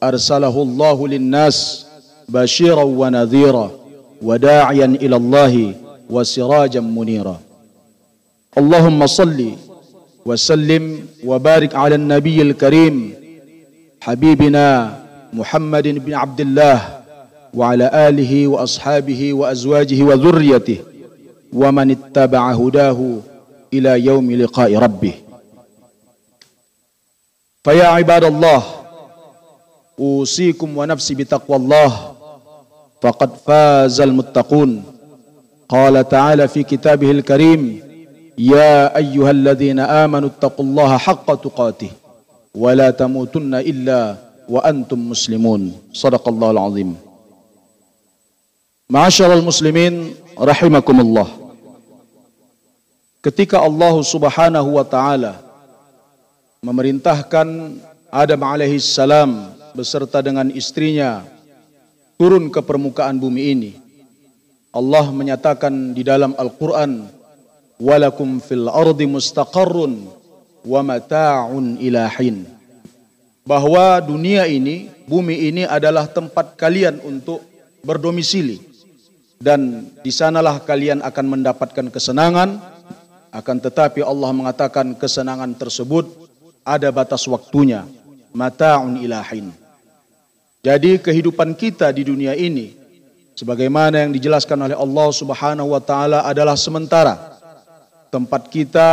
أرسله الله للناس بشيرا ونذيرا وداعيا إلى الله وسراجا منيرا. اللهم صل وسلم وبارك على النبي الكريم حبيبنا محمد بن عبد الله وعلى آله وأصحابه وأزواجه وذريته ومن اتبع هداه إلى يوم لقاء ربه. فيا عباد الله أوصيكم ونفسي بتقوى الله فقد فاز المتقون. قال تعالى في كتابه الكريم يا أيها الذين آمنوا اتقوا الله حق تقاته ولا تموتن إلا وأنتم مسلمون. صدق الله العظيم. معاشر المسلمين رحمكم الله. ketika Allah Subhanahu wa taala memerintahkan Adam alaihissalam beserta dengan istrinya turun ke permukaan bumi ini. Allah menyatakan di dalam Al-Quran, Walakum fil ardi mustaqarrun wa mata'un ilahin. Bahwa dunia ini, bumi ini adalah tempat kalian untuk berdomisili. Dan di sanalah kalian akan mendapatkan kesenangan. Akan tetapi Allah mengatakan kesenangan tersebut ada batas waktunya. Mata'un ilahin. Jadi kehidupan kita di dunia ini sebagaimana yang dijelaskan oleh Allah Subhanahu wa taala adalah sementara. Tempat kita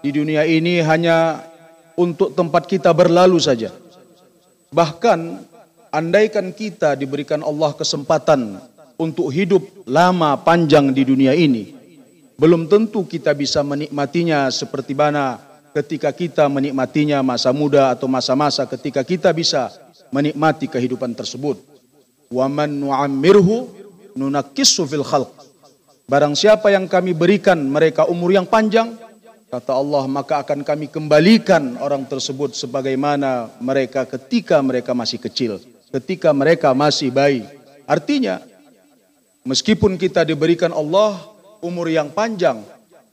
di dunia ini hanya untuk tempat kita berlalu saja. Bahkan andaikan kita diberikan Allah kesempatan untuk hidup lama panjang di dunia ini, belum tentu kita bisa menikmatinya seperti mana ketika kita menikmatinya masa muda atau masa-masa ketika kita bisa menikmati kehidupan tersebut. Wa man nu'ammirhu nunakkisu fil khalq. Barang siapa yang kami berikan mereka umur yang panjang, kata Allah, maka akan kami kembalikan orang tersebut sebagaimana mereka ketika mereka masih kecil, ketika mereka masih bayi. Artinya, meskipun kita diberikan Allah umur yang panjang,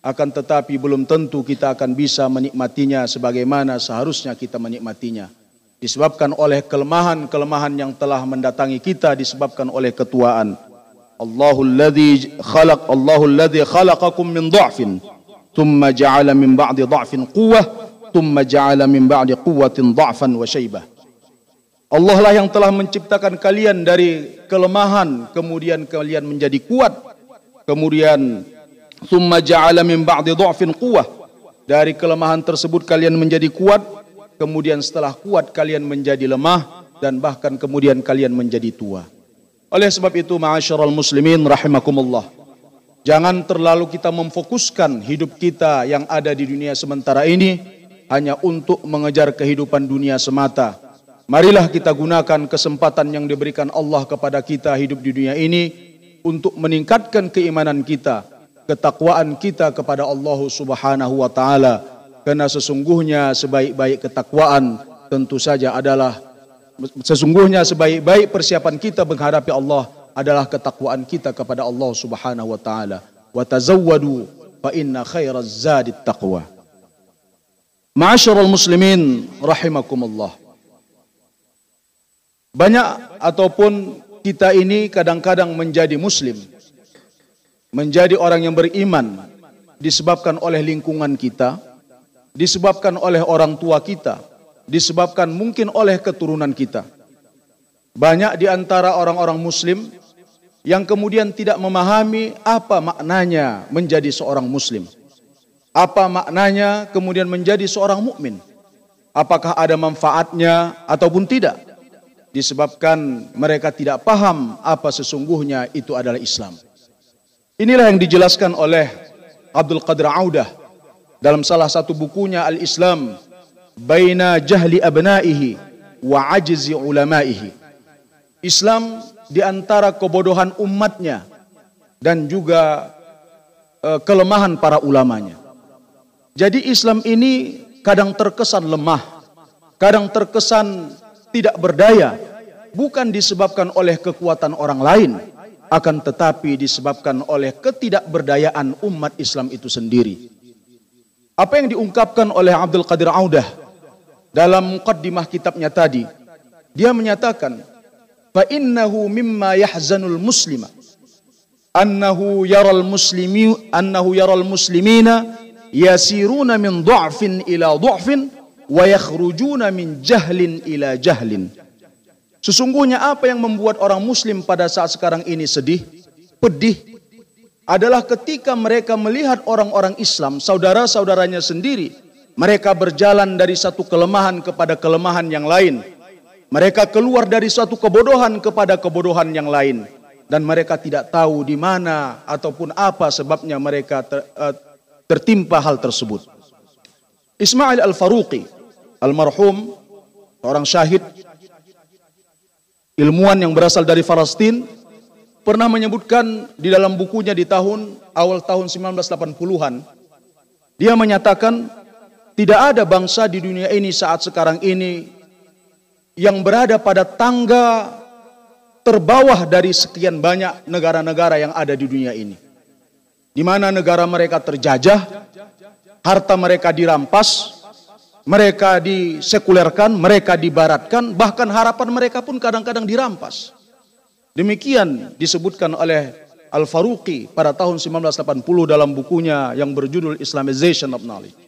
akan tetapi belum tentu kita akan bisa menikmatinya sebagaimana seharusnya kita menikmatinya disebabkan oleh kelemahan-kelemahan yang telah mendatangi kita disebabkan oleh ketuaan. Allahul ladzi khalaq Allahul ladzi khalaqakum min dha'fin thumma ja'ala min ba'di dha'fin quwwah thumma ja'ala min ba'di quwwatin dha'fan wa shaybah. Allah lah yang telah menciptakan kalian dari kelemahan kemudian kalian menjadi kuat kemudian thumma ja'ala min ba'di dha'fin quwwah dari kelemahan tersebut kalian menjadi kuat kemudian setelah kuat kalian menjadi lemah dan bahkan kemudian kalian menjadi tua. Oleh sebab itu ma'asyiral muslimin rahimakumullah. Jangan terlalu kita memfokuskan hidup kita yang ada di dunia sementara ini hanya untuk mengejar kehidupan dunia semata. Marilah kita gunakan kesempatan yang diberikan Allah kepada kita hidup di dunia ini untuk meningkatkan keimanan kita, ketakwaan kita kepada Allah Subhanahu wa taala karena sesungguhnya sebaik-baik ketakwaan tentu saja adalah sesungguhnya sebaik-baik persiapan kita menghadapi Allah adalah ketakwaan kita kepada Allah Subhanahu wa taala. Wa tazawwadu fa inna khairaz zadi taqwa. Ma'asyiral muslimin rahimakumullah. Banyak ataupun kita ini kadang-kadang menjadi muslim, menjadi orang yang beriman disebabkan oleh lingkungan kita, disebabkan oleh orang tua kita, disebabkan mungkin oleh keturunan kita. Banyak di antara orang-orang muslim yang kemudian tidak memahami apa maknanya menjadi seorang muslim. Apa maknanya kemudian menjadi seorang mukmin? Apakah ada manfaatnya ataupun tidak? Disebabkan mereka tidak paham apa sesungguhnya itu adalah Islam. Inilah yang dijelaskan oleh Abdul Qadir Audah dalam salah satu bukunya Al-Islam baina jahli abnaihi wa ajzi ulamaihi. Islam di antara kebodohan umatnya dan juga uh, kelemahan para ulamanya. Jadi Islam ini kadang terkesan lemah, kadang terkesan tidak berdaya, bukan disebabkan oleh kekuatan orang lain, akan tetapi disebabkan oleh ketidakberdayaan umat Islam itu sendiri. Apa yang diungkapkan oleh Abdul Qadir Audah dalam muqaddimah kitabnya tadi, dia menyatakan, "Fa innahu mimma yahzanul muslima annahu yaral muslimi annahu yaral muslimina yasiruna min dha'fin ila dha'fin wa yakhrujuna min jahlin ila jahlin." Sesungguhnya apa yang membuat orang muslim pada saat sekarang ini sedih, pedih, adalah ketika mereka melihat orang-orang Islam, saudara-saudaranya sendiri, mereka berjalan dari satu kelemahan kepada kelemahan yang lain. Mereka keluar dari suatu kebodohan kepada kebodohan yang lain dan mereka tidak tahu di mana ataupun apa sebabnya mereka ter, uh, tertimpa hal tersebut. Ismail Al-Faruqi, almarhum seorang syahid ilmuwan yang berasal dari Palestina pernah menyebutkan di dalam bukunya di tahun awal tahun 1980-an dia menyatakan tidak ada bangsa di dunia ini saat sekarang ini yang berada pada tangga terbawah dari sekian banyak negara-negara yang ada di dunia ini. Di mana negara mereka terjajah, harta mereka dirampas, mereka disekulerkan, mereka dibaratkan, bahkan harapan mereka pun kadang-kadang dirampas. Demikian disebutkan oleh Al-Faruqi pada tahun 1980 dalam bukunya yang berjudul Islamization of Knowledge.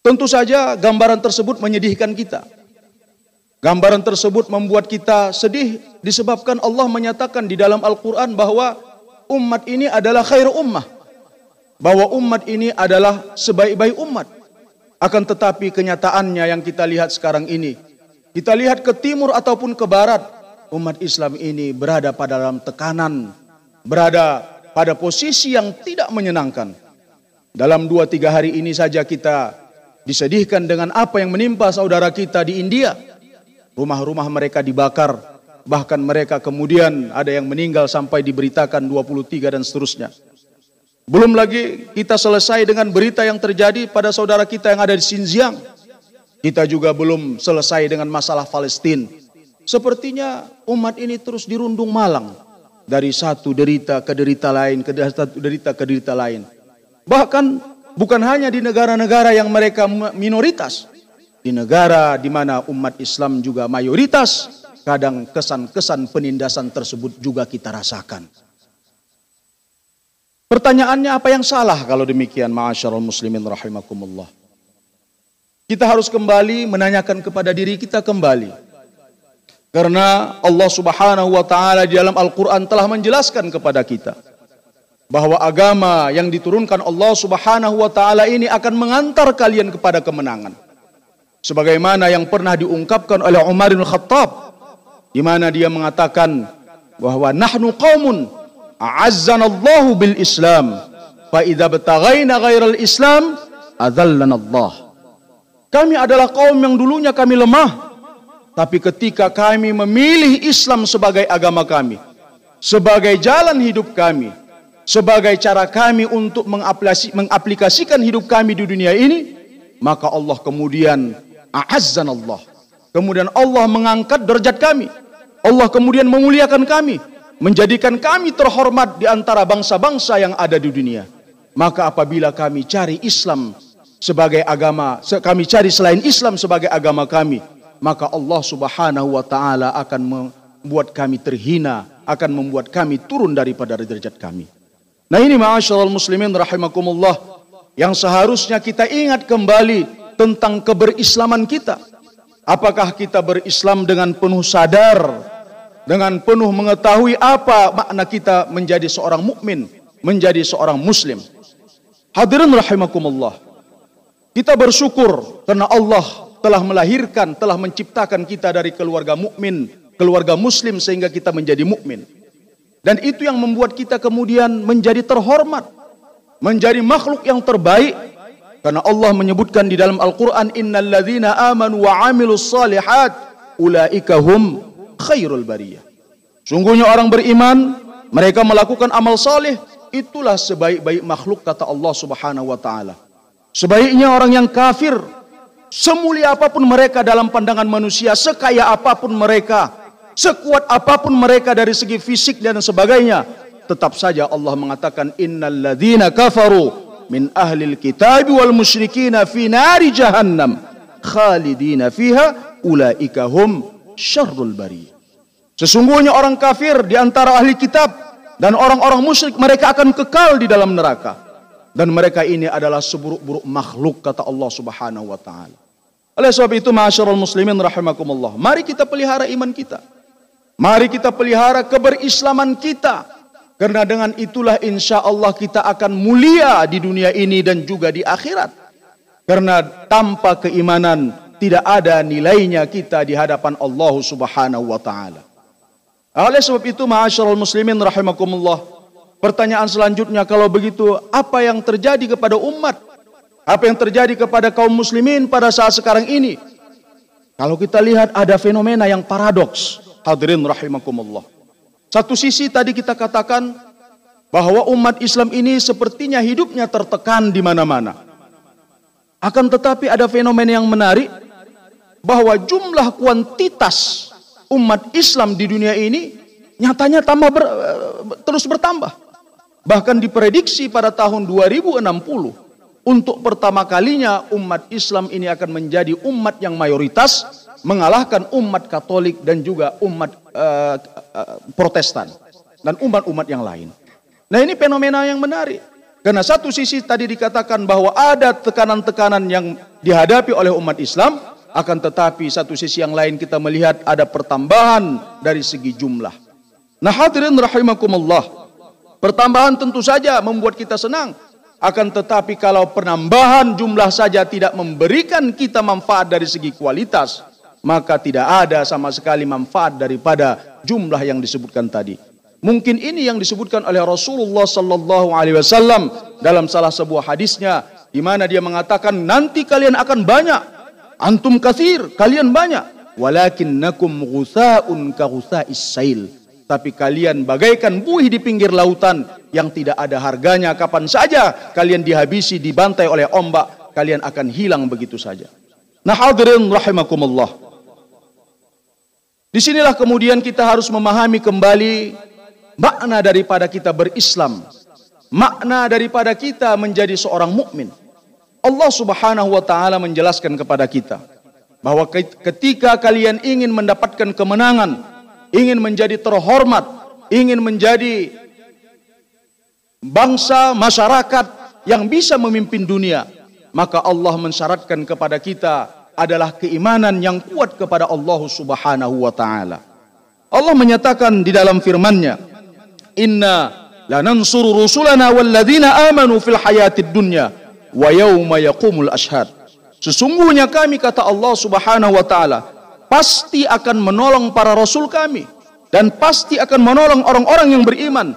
Tentu saja gambaran tersebut menyedihkan kita. Gambaran tersebut membuat kita sedih disebabkan Allah menyatakan di dalam Al-Quran bahwa umat ini adalah khair ummah. Bahwa umat ini adalah sebaik-baik umat. Akan tetapi kenyataannya yang kita lihat sekarang ini. Kita lihat ke timur ataupun ke barat. Umat Islam ini berada pada dalam tekanan. Berada pada posisi yang tidak menyenangkan. Dalam dua tiga hari ini saja kita disedihkan dengan apa yang menimpa saudara kita di India Rumah-rumah mereka dibakar, bahkan mereka kemudian ada yang meninggal sampai diberitakan 23 dan seterusnya. Belum lagi kita selesai dengan berita yang terjadi pada saudara kita yang ada di Xinjiang. Kita juga belum selesai dengan masalah Palestina. Sepertinya umat ini terus dirundung malang dari satu derita ke derita lain, ke satu derita ke derita lain. Bahkan bukan hanya di negara-negara yang mereka minoritas, di negara di mana umat Islam juga mayoritas, kadang kesan-kesan penindasan tersebut juga kita rasakan. Pertanyaannya apa yang salah kalau demikian ma'asyarul muslimin rahimakumullah. Kita harus kembali menanyakan kepada diri kita kembali. Karena Allah subhanahu wa ta'ala di dalam Al-Quran telah menjelaskan kepada kita. Bahwa agama yang diturunkan Allah subhanahu wa ta'ala ini akan mengantar kalian kepada kemenangan sebagaimana yang pernah diungkapkan oleh Umar bin Khattab di mana dia mengatakan bahwa nahnu qaumun a'azzana Allah bil Islam fa idza bataghaina ghairal Islam adzallana Allah kami adalah kaum yang dulunya kami lemah tapi ketika kami memilih Islam sebagai agama kami sebagai jalan hidup kami sebagai cara kami untuk mengaplikasikan hidup kami di dunia ini maka Allah kemudian Allah. Kemudian Allah mengangkat derajat kami. Allah kemudian memuliakan kami, menjadikan kami terhormat di antara bangsa-bangsa yang ada di dunia. Maka apabila kami cari Islam sebagai agama, kami cari selain Islam sebagai agama kami, maka Allah Subhanahu wa taala akan membuat kami terhina, akan membuat kami turun daripada derajat kami. Nah ini ma'asyiral muslimin rahimakumullah yang seharusnya kita ingat kembali tentang keberislaman kita. Apakah kita berislam dengan penuh sadar, dengan penuh mengetahui apa makna kita menjadi seorang mukmin, menjadi seorang muslim. Hadirin rahimakumullah. Kita bersyukur karena Allah telah melahirkan, telah menciptakan kita dari keluarga mukmin, keluarga muslim sehingga kita menjadi mukmin. Dan itu yang membuat kita kemudian menjadi terhormat, menjadi makhluk yang terbaik karena Allah menyebutkan di dalam Al-Quran Innal ladhina amanu wa amilus salihat Ulaika hum khairul bariyah. Sungguhnya orang beriman Mereka melakukan amal salih Itulah sebaik-baik makhluk kata Allah subhanahu wa ta'ala. Sebaiknya orang yang kafir Semulia apa pun mereka dalam pandangan manusia Sekaya apa pun mereka Sekuat apa pun mereka dari segi fisik dan sebagainya Tetap saja Allah mengatakan Innal ladhina kafaru min ahlil kitab wal musyrikina fi nari jahannam khalidina fiha ulaika hum syarrul bari Sesungguhnya orang kafir di antara ahli kitab dan orang-orang musyrik mereka akan kekal di dalam neraka dan mereka ini adalah seburuk-buruk makhluk kata Allah Subhanahu wa taala. Oleh sebab itu masyarul muslimin rahimakumullah, mari kita pelihara iman kita. Mari kita pelihara keberislaman kita. Karena dengan itulah insya Allah kita akan mulia di dunia ini dan juga di akhirat. Karena tanpa keimanan tidak ada nilainya kita di hadapan Allah subhanahu wa ta'ala. Oleh sebab itu ma'asyarul muslimin rahimakumullah. Pertanyaan selanjutnya kalau begitu apa yang terjadi kepada umat? Apa yang terjadi kepada kaum muslimin pada saat sekarang ini? Kalau kita lihat ada fenomena yang paradoks. Hadirin rahimakumullah. Satu sisi tadi kita katakan bahwa umat Islam ini sepertinya hidupnya tertekan di mana-mana. Akan tetapi ada fenomena yang menarik bahwa jumlah kuantitas umat Islam di dunia ini nyatanya tambah ber, terus bertambah. Bahkan diprediksi pada tahun 2060 untuk pertama kalinya umat Islam ini akan menjadi umat yang mayoritas mengalahkan umat Katolik dan juga umat uh, uh, Protestan dan umat-umat yang lain. Nah ini fenomena yang menarik. Karena satu sisi tadi dikatakan bahwa ada tekanan-tekanan yang dihadapi oleh umat Islam, akan tetapi satu sisi yang lain kita melihat ada pertambahan dari segi jumlah. Nah hadirin rahimakumullah, pertambahan tentu saja membuat kita senang. Akan tetapi kalau penambahan jumlah saja tidak memberikan kita manfaat dari segi kualitas, maka tidak ada sama sekali manfaat daripada jumlah yang disebutkan tadi. Mungkin ini yang disebutkan oleh Rasulullah sallallahu alaihi wasallam dalam salah sebuah hadisnya di mana dia mengatakan nanti kalian akan banyak antum kathir kalian banyak. Walakinnakum ghusaun ka ghusais sail. Tapi kalian bagaikan buih di pinggir lautan yang tidak ada harganya kapan saja kalian dihabisi dibantai oleh ombak kalian akan hilang begitu saja. Nah hadirin rahimakumullah. Di sinilah kemudian kita harus memahami kembali makna daripada kita berislam, makna daripada kita menjadi seorang mukmin. Allah Subhanahu wa taala menjelaskan kepada kita bahwa ketika kalian ingin mendapatkan kemenangan, ingin menjadi terhormat, ingin menjadi bangsa masyarakat yang bisa memimpin dunia, maka Allah mensyaratkan kepada kita adalah keimanan yang kuat kepada Allah Subhanahu wa taala. Allah menyatakan di dalam firman-Nya, inna lanansuru rusulana walladzina amanu fil hayatid dunya wa yauma yaqumul ashhad. Sesungguhnya kami kata Allah Subhanahu wa taala pasti akan menolong para rasul kami dan pasti akan menolong orang-orang yang beriman.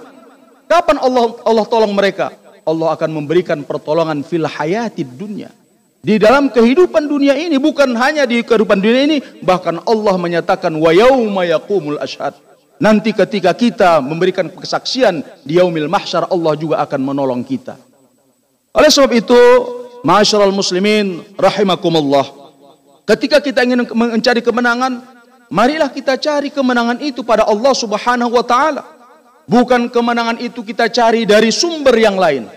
Kapan Allah Allah tolong mereka? Allah akan memberikan pertolongan fil hayatid dunya. Di dalam kehidupan dunia ini bukan hanya di kehidupan dunia ini bahkan Allah menyatakan wa yauma yaqumul ashhad. Nanti ketika kita memberikan kesaksian di yaumil mahsyar Allah juga akan menolong kita. Oleh sebab itu, masyarul muslimin rahimakumullah. Ketika kita ingin mencari kemenangan, marilah kita cari kemenangan itu pada Allah Subhanahu wa taala. Bukan kemenangan itu kita cari dari sumber yang lain.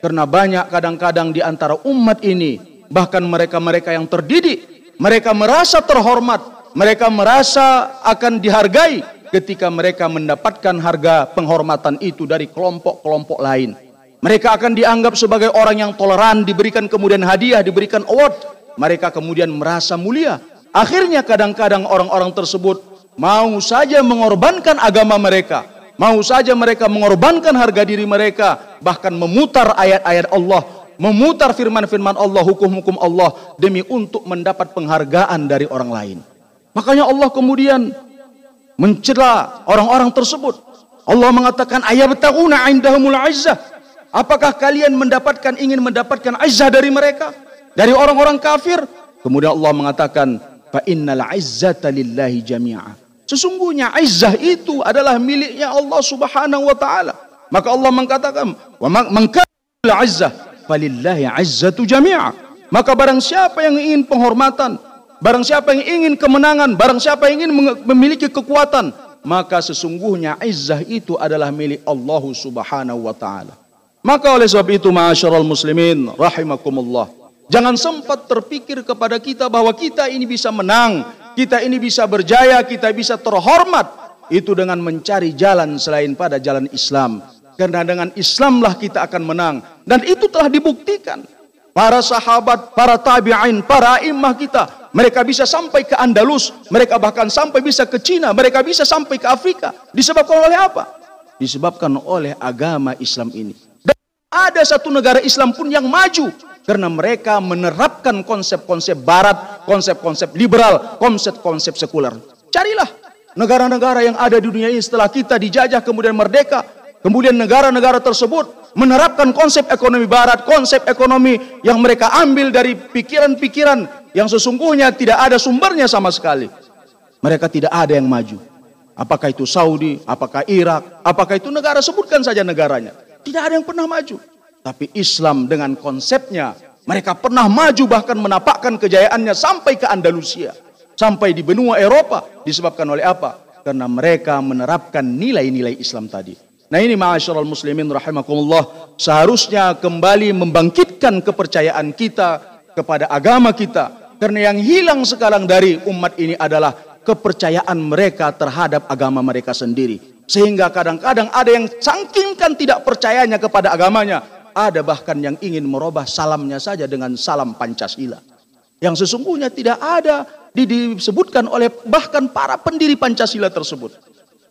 Karena banyak kadang-kadang di antara umat ini, bahkan mereka-mereka yang terdidik, mereka merasa terhormat, mereka merasa akan dihargai, ketika mereka mendapatkan harga penghormatan itu dari kelompok-kelompok lain. Mereka akan dianggap sebagai orang yang toleran, diberikan kemudian hadiah, diberikan award. Mereka kemudian merasa mulia. Akhirnya kadang-kadang orang-orang tersebut mau saja mengorbankan agama mereka. Mau saja mereka mengorbankan harga diri mereka. Bahkan memutar ayat-ayat Allah. Memutar firman-firman Allah, hukum-hukum Allah. Demi untuk mendapat penghargaan dari orang lain. Makanya Allah kemudian mencela orang-orang tersebut. Allah mengatakan ayabtaguna indahumul izzah. Apakah kalian mendapatkan ingin mendapatkan izzah dari mereka? Dari orang-orang kafir? Kemudian Allah mengatakan fa innal izzata lillahi jami'a. Sesungguhnya izzah itu adalah miliknya Allah Subhanahu wa taala. Maka Allah mengatakan wa man kana izzah falillahi izzatu jami'a. Maka barang siapa yang ingin penghormatan, Barang siapa yang ingin kemenangan, barang siapa yang ingin memiliki kekuatan, maka sesungguhnya izzah itu adalah milik Allah Subhanahu wa taala. Maka oleh sebab itu ma'asyiral muslimin rahimakumullah. Jangan sempat terpikir kepada kita bahwa kita ini bisa menang, kita ini bisa berjaya, kita bisa terhormat itu dengan mencari jalan selain pada jalan Islam. Karena dengan Islamlah kita akan menang dan itu telah dibuktikan. Para sahabat, para tabi'in, para imam kita mereka bisa sampai ke Andalus, mereka bahkan sampai bisa ke Cina, mereka bisa sampai ke Afrika. Disebabkan oleh apa? Disebabkan oleh agama Islam ini. Ada satu negara Islam pun yang maju karena mereka menerapkan konsep-konsep barat, konsep-konsep liberal, konsep-konsep sekuler. Carilah negara-negara yang ada di dunia ini setelah kita dijajah kemudian merdeka, kemudian negara-negara tersebut menerapkan konsep ekonomi barat, konsep ekonomi yang mereka ambil dari pikiran-pikiran yang sesungguhnya tidak ada sumbernya sama sekali. Mereka tidak ada yang maju. Apakah itu Saudi, apakah Irak, apakah itu negara, sebutkan saja negaranya. Tidak ada yang pernah maju. Tapi Islam dengan konsepnya, mereka pernah maju bahkan menapakkan kejayaannya sampai ke Andalusia. Sampai di benua Eropa. Disebabkan oleh apa? Karena mereka menerapkan nilai-nilai Islam tadi. Nah ini ma'asyiral muslimin rahimakumullah seharusnya kembali membangkitkan kepercayaan kita kepada agama kita. Karena yang hilang sekarang dari umat ini adalah kepercayaan mereka terhadap agama mereka sendiri. Sehingga kadang-kadang ada yang sangkingkan tidak percayanya kepada agamanya. Ada bahkan yang ingin merubah salamnya saja dengan salam Pancasila. Yang sesungguhnya tidak ada disebutkan oleh bahkan para pendiri Pancasila tersebut.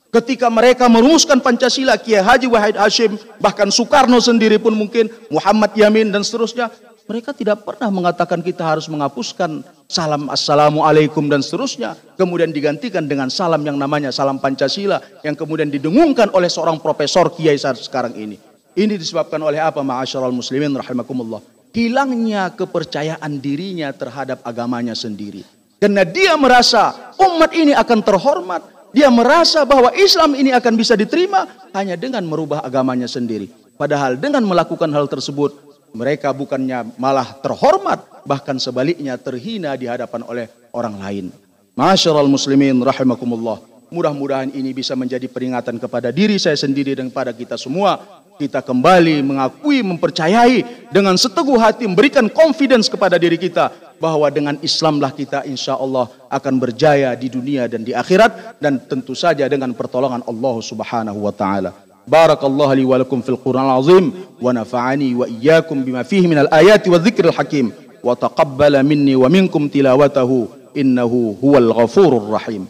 Ketika mereka merumuskan Pancasila, Kiai Haji Wahid Hashim, bahkan Soekarno sendiri pun mungkin, Muhammad Yamin dan seterusnya, mereka tidak pernah mengatakan kita harus menghapuskan salam assalamualaikum dan seterusnya. Kemudian digantikan dengan salam yang namanya salam Pancasila yang kemudian didengungkan oleh seorang profesor Kiai saat sekarang ini. Ini disebabkan oleh apa ma'asyiral muslimin rahimakumullah. Hilangnya kepercayaan dirinya terhadap agamanya sendiri. Karena dia merasa umat ini akan terhormat, dia merasa bahwa Islam ini akan bisa diterima hanya dengan merubah agamanya sendiri. Padahal dengan melakukan hal tersebut, mereka bukannya malah terhormat, bahkan sebaliknya terhina di hadapan oleh orang lain. Masyarul muslimin rahimakumullah. Mudah-mudahan ini bisa menjadi peringatan kepada diri saya sendiri dan kepada kita semua kita kembali mengakui, mempercayai dengan seteguh hati memberikan confidence kepada diri kita bahwa dengan Islamlah kita insya Allah akan berjaya di dunia dan di akhirat dan tentu saja dengan pertolongan Allah Subhanahu wa taala. بارك الله لي ولكم في القرآن العظيم ونفعني وإياكم بما فيه من الآيات والذكر الحكيم. وتقبل مني ومنكم تلاوته. إنه هو الغفور الرحيم.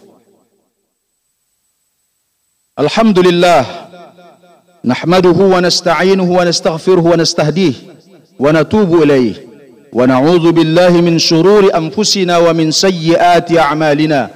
الحمد لله نحمده ونستعينه ونستغفره ونستهديه ونتوب إليه. ونعوذ بالله من شرور أنفسنا ومن سيئات أعمالنا.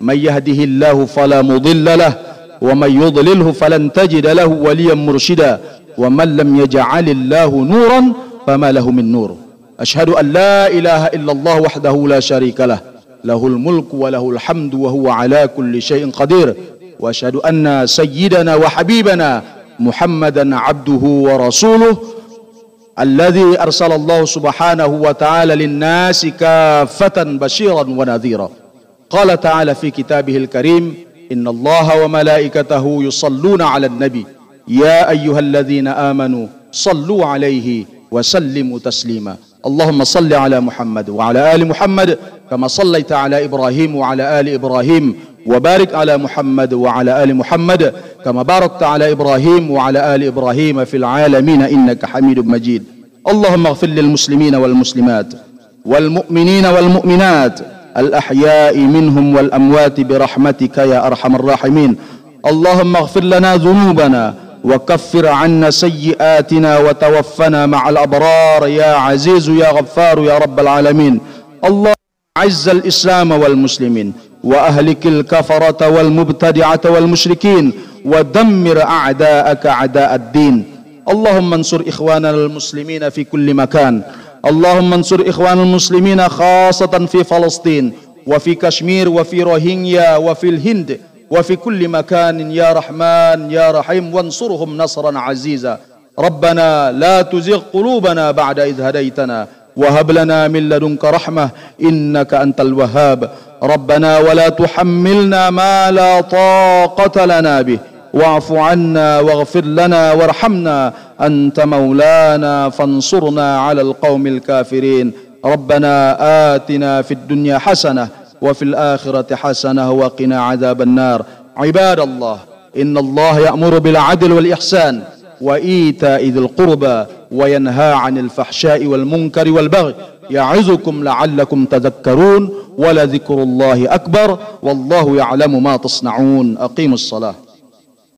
من يهده الله فلا مضل له ومن يضلله فلن تجد له وليا مرشدا ومن لم يجعل الله نورا فما له من نور. أشهد أن لا إله إلا الله وحده لا شريك له له الملك وله الحمد وهو على كل شيء قدير. وأشهد أن سيدنا وحبيبنا محمدا عبده ورسوله الذي أرسل الله سبحانه وتعالى للناس كافة بشيرا ونذيرا. قال تعالى في كتابه الكريم إن الله وملائكته يصلون على النبي. يا أيها الذين آمنوا صلوا عليه وسلموا تسليما. اللهم صل على محمد وعلى آل محمد كما صليت على إبراهيم وعلى آل إبراهيم وبارك على محمد وعلى آل محمد كما باركت على إبراهيم وعلى آل إبراهيم في العالمين إنك حميد مجيد. اللهم اغفر للمسلمين والمسلمات والمؤمنين والمؤمنات الأحياء منهم والأموات برحمتك يا أرحم الراحمين. اللهم اغفر لنا ذنوبنا وكفر عنا سيئاتنا وتوفنا مع الأبرار يا عزيز يا غفار يا رب العالمين. اللهم عز الإسلام والمسلمين وأهلك الكفرة والمبتدعة والمشركين ودمر أعداءك أعداء الدين. اللهم انصر إخواننا المسلمين في كل مكان. اللهم انصر إخوان المسلمين خاصة في فلسطين وفي كشمير وفي روهينيا وفي الهند وفي كل مكان يا رحمن يا رحيم وانصرهم نصرا عزيزا. ربنا لا تزغ قلوبنا بعد إذ هديتنا وهب لنا من لدنك رحمة إنك أنت الوهاب. ربنا ولا تحملنا ما لا طاقة لنا به. واعف عنا واغفر لنا وارحمنا أنت مولانا فانصرنا على القوم الكافرين. ربنا آتنا في الدنيا حسنة وفي الآخرة حسنة وقنا عذاب النار. عباد الله إن الله يأمر بالعدل والإحسان وإيتاء ذي القربى وينهى عن الفحشاء والمنكر والبغي يعظكم لعلكم تذكرون ولذكر الله أكبر والله يعلم ما تصنعون. أقيموا الصلاة.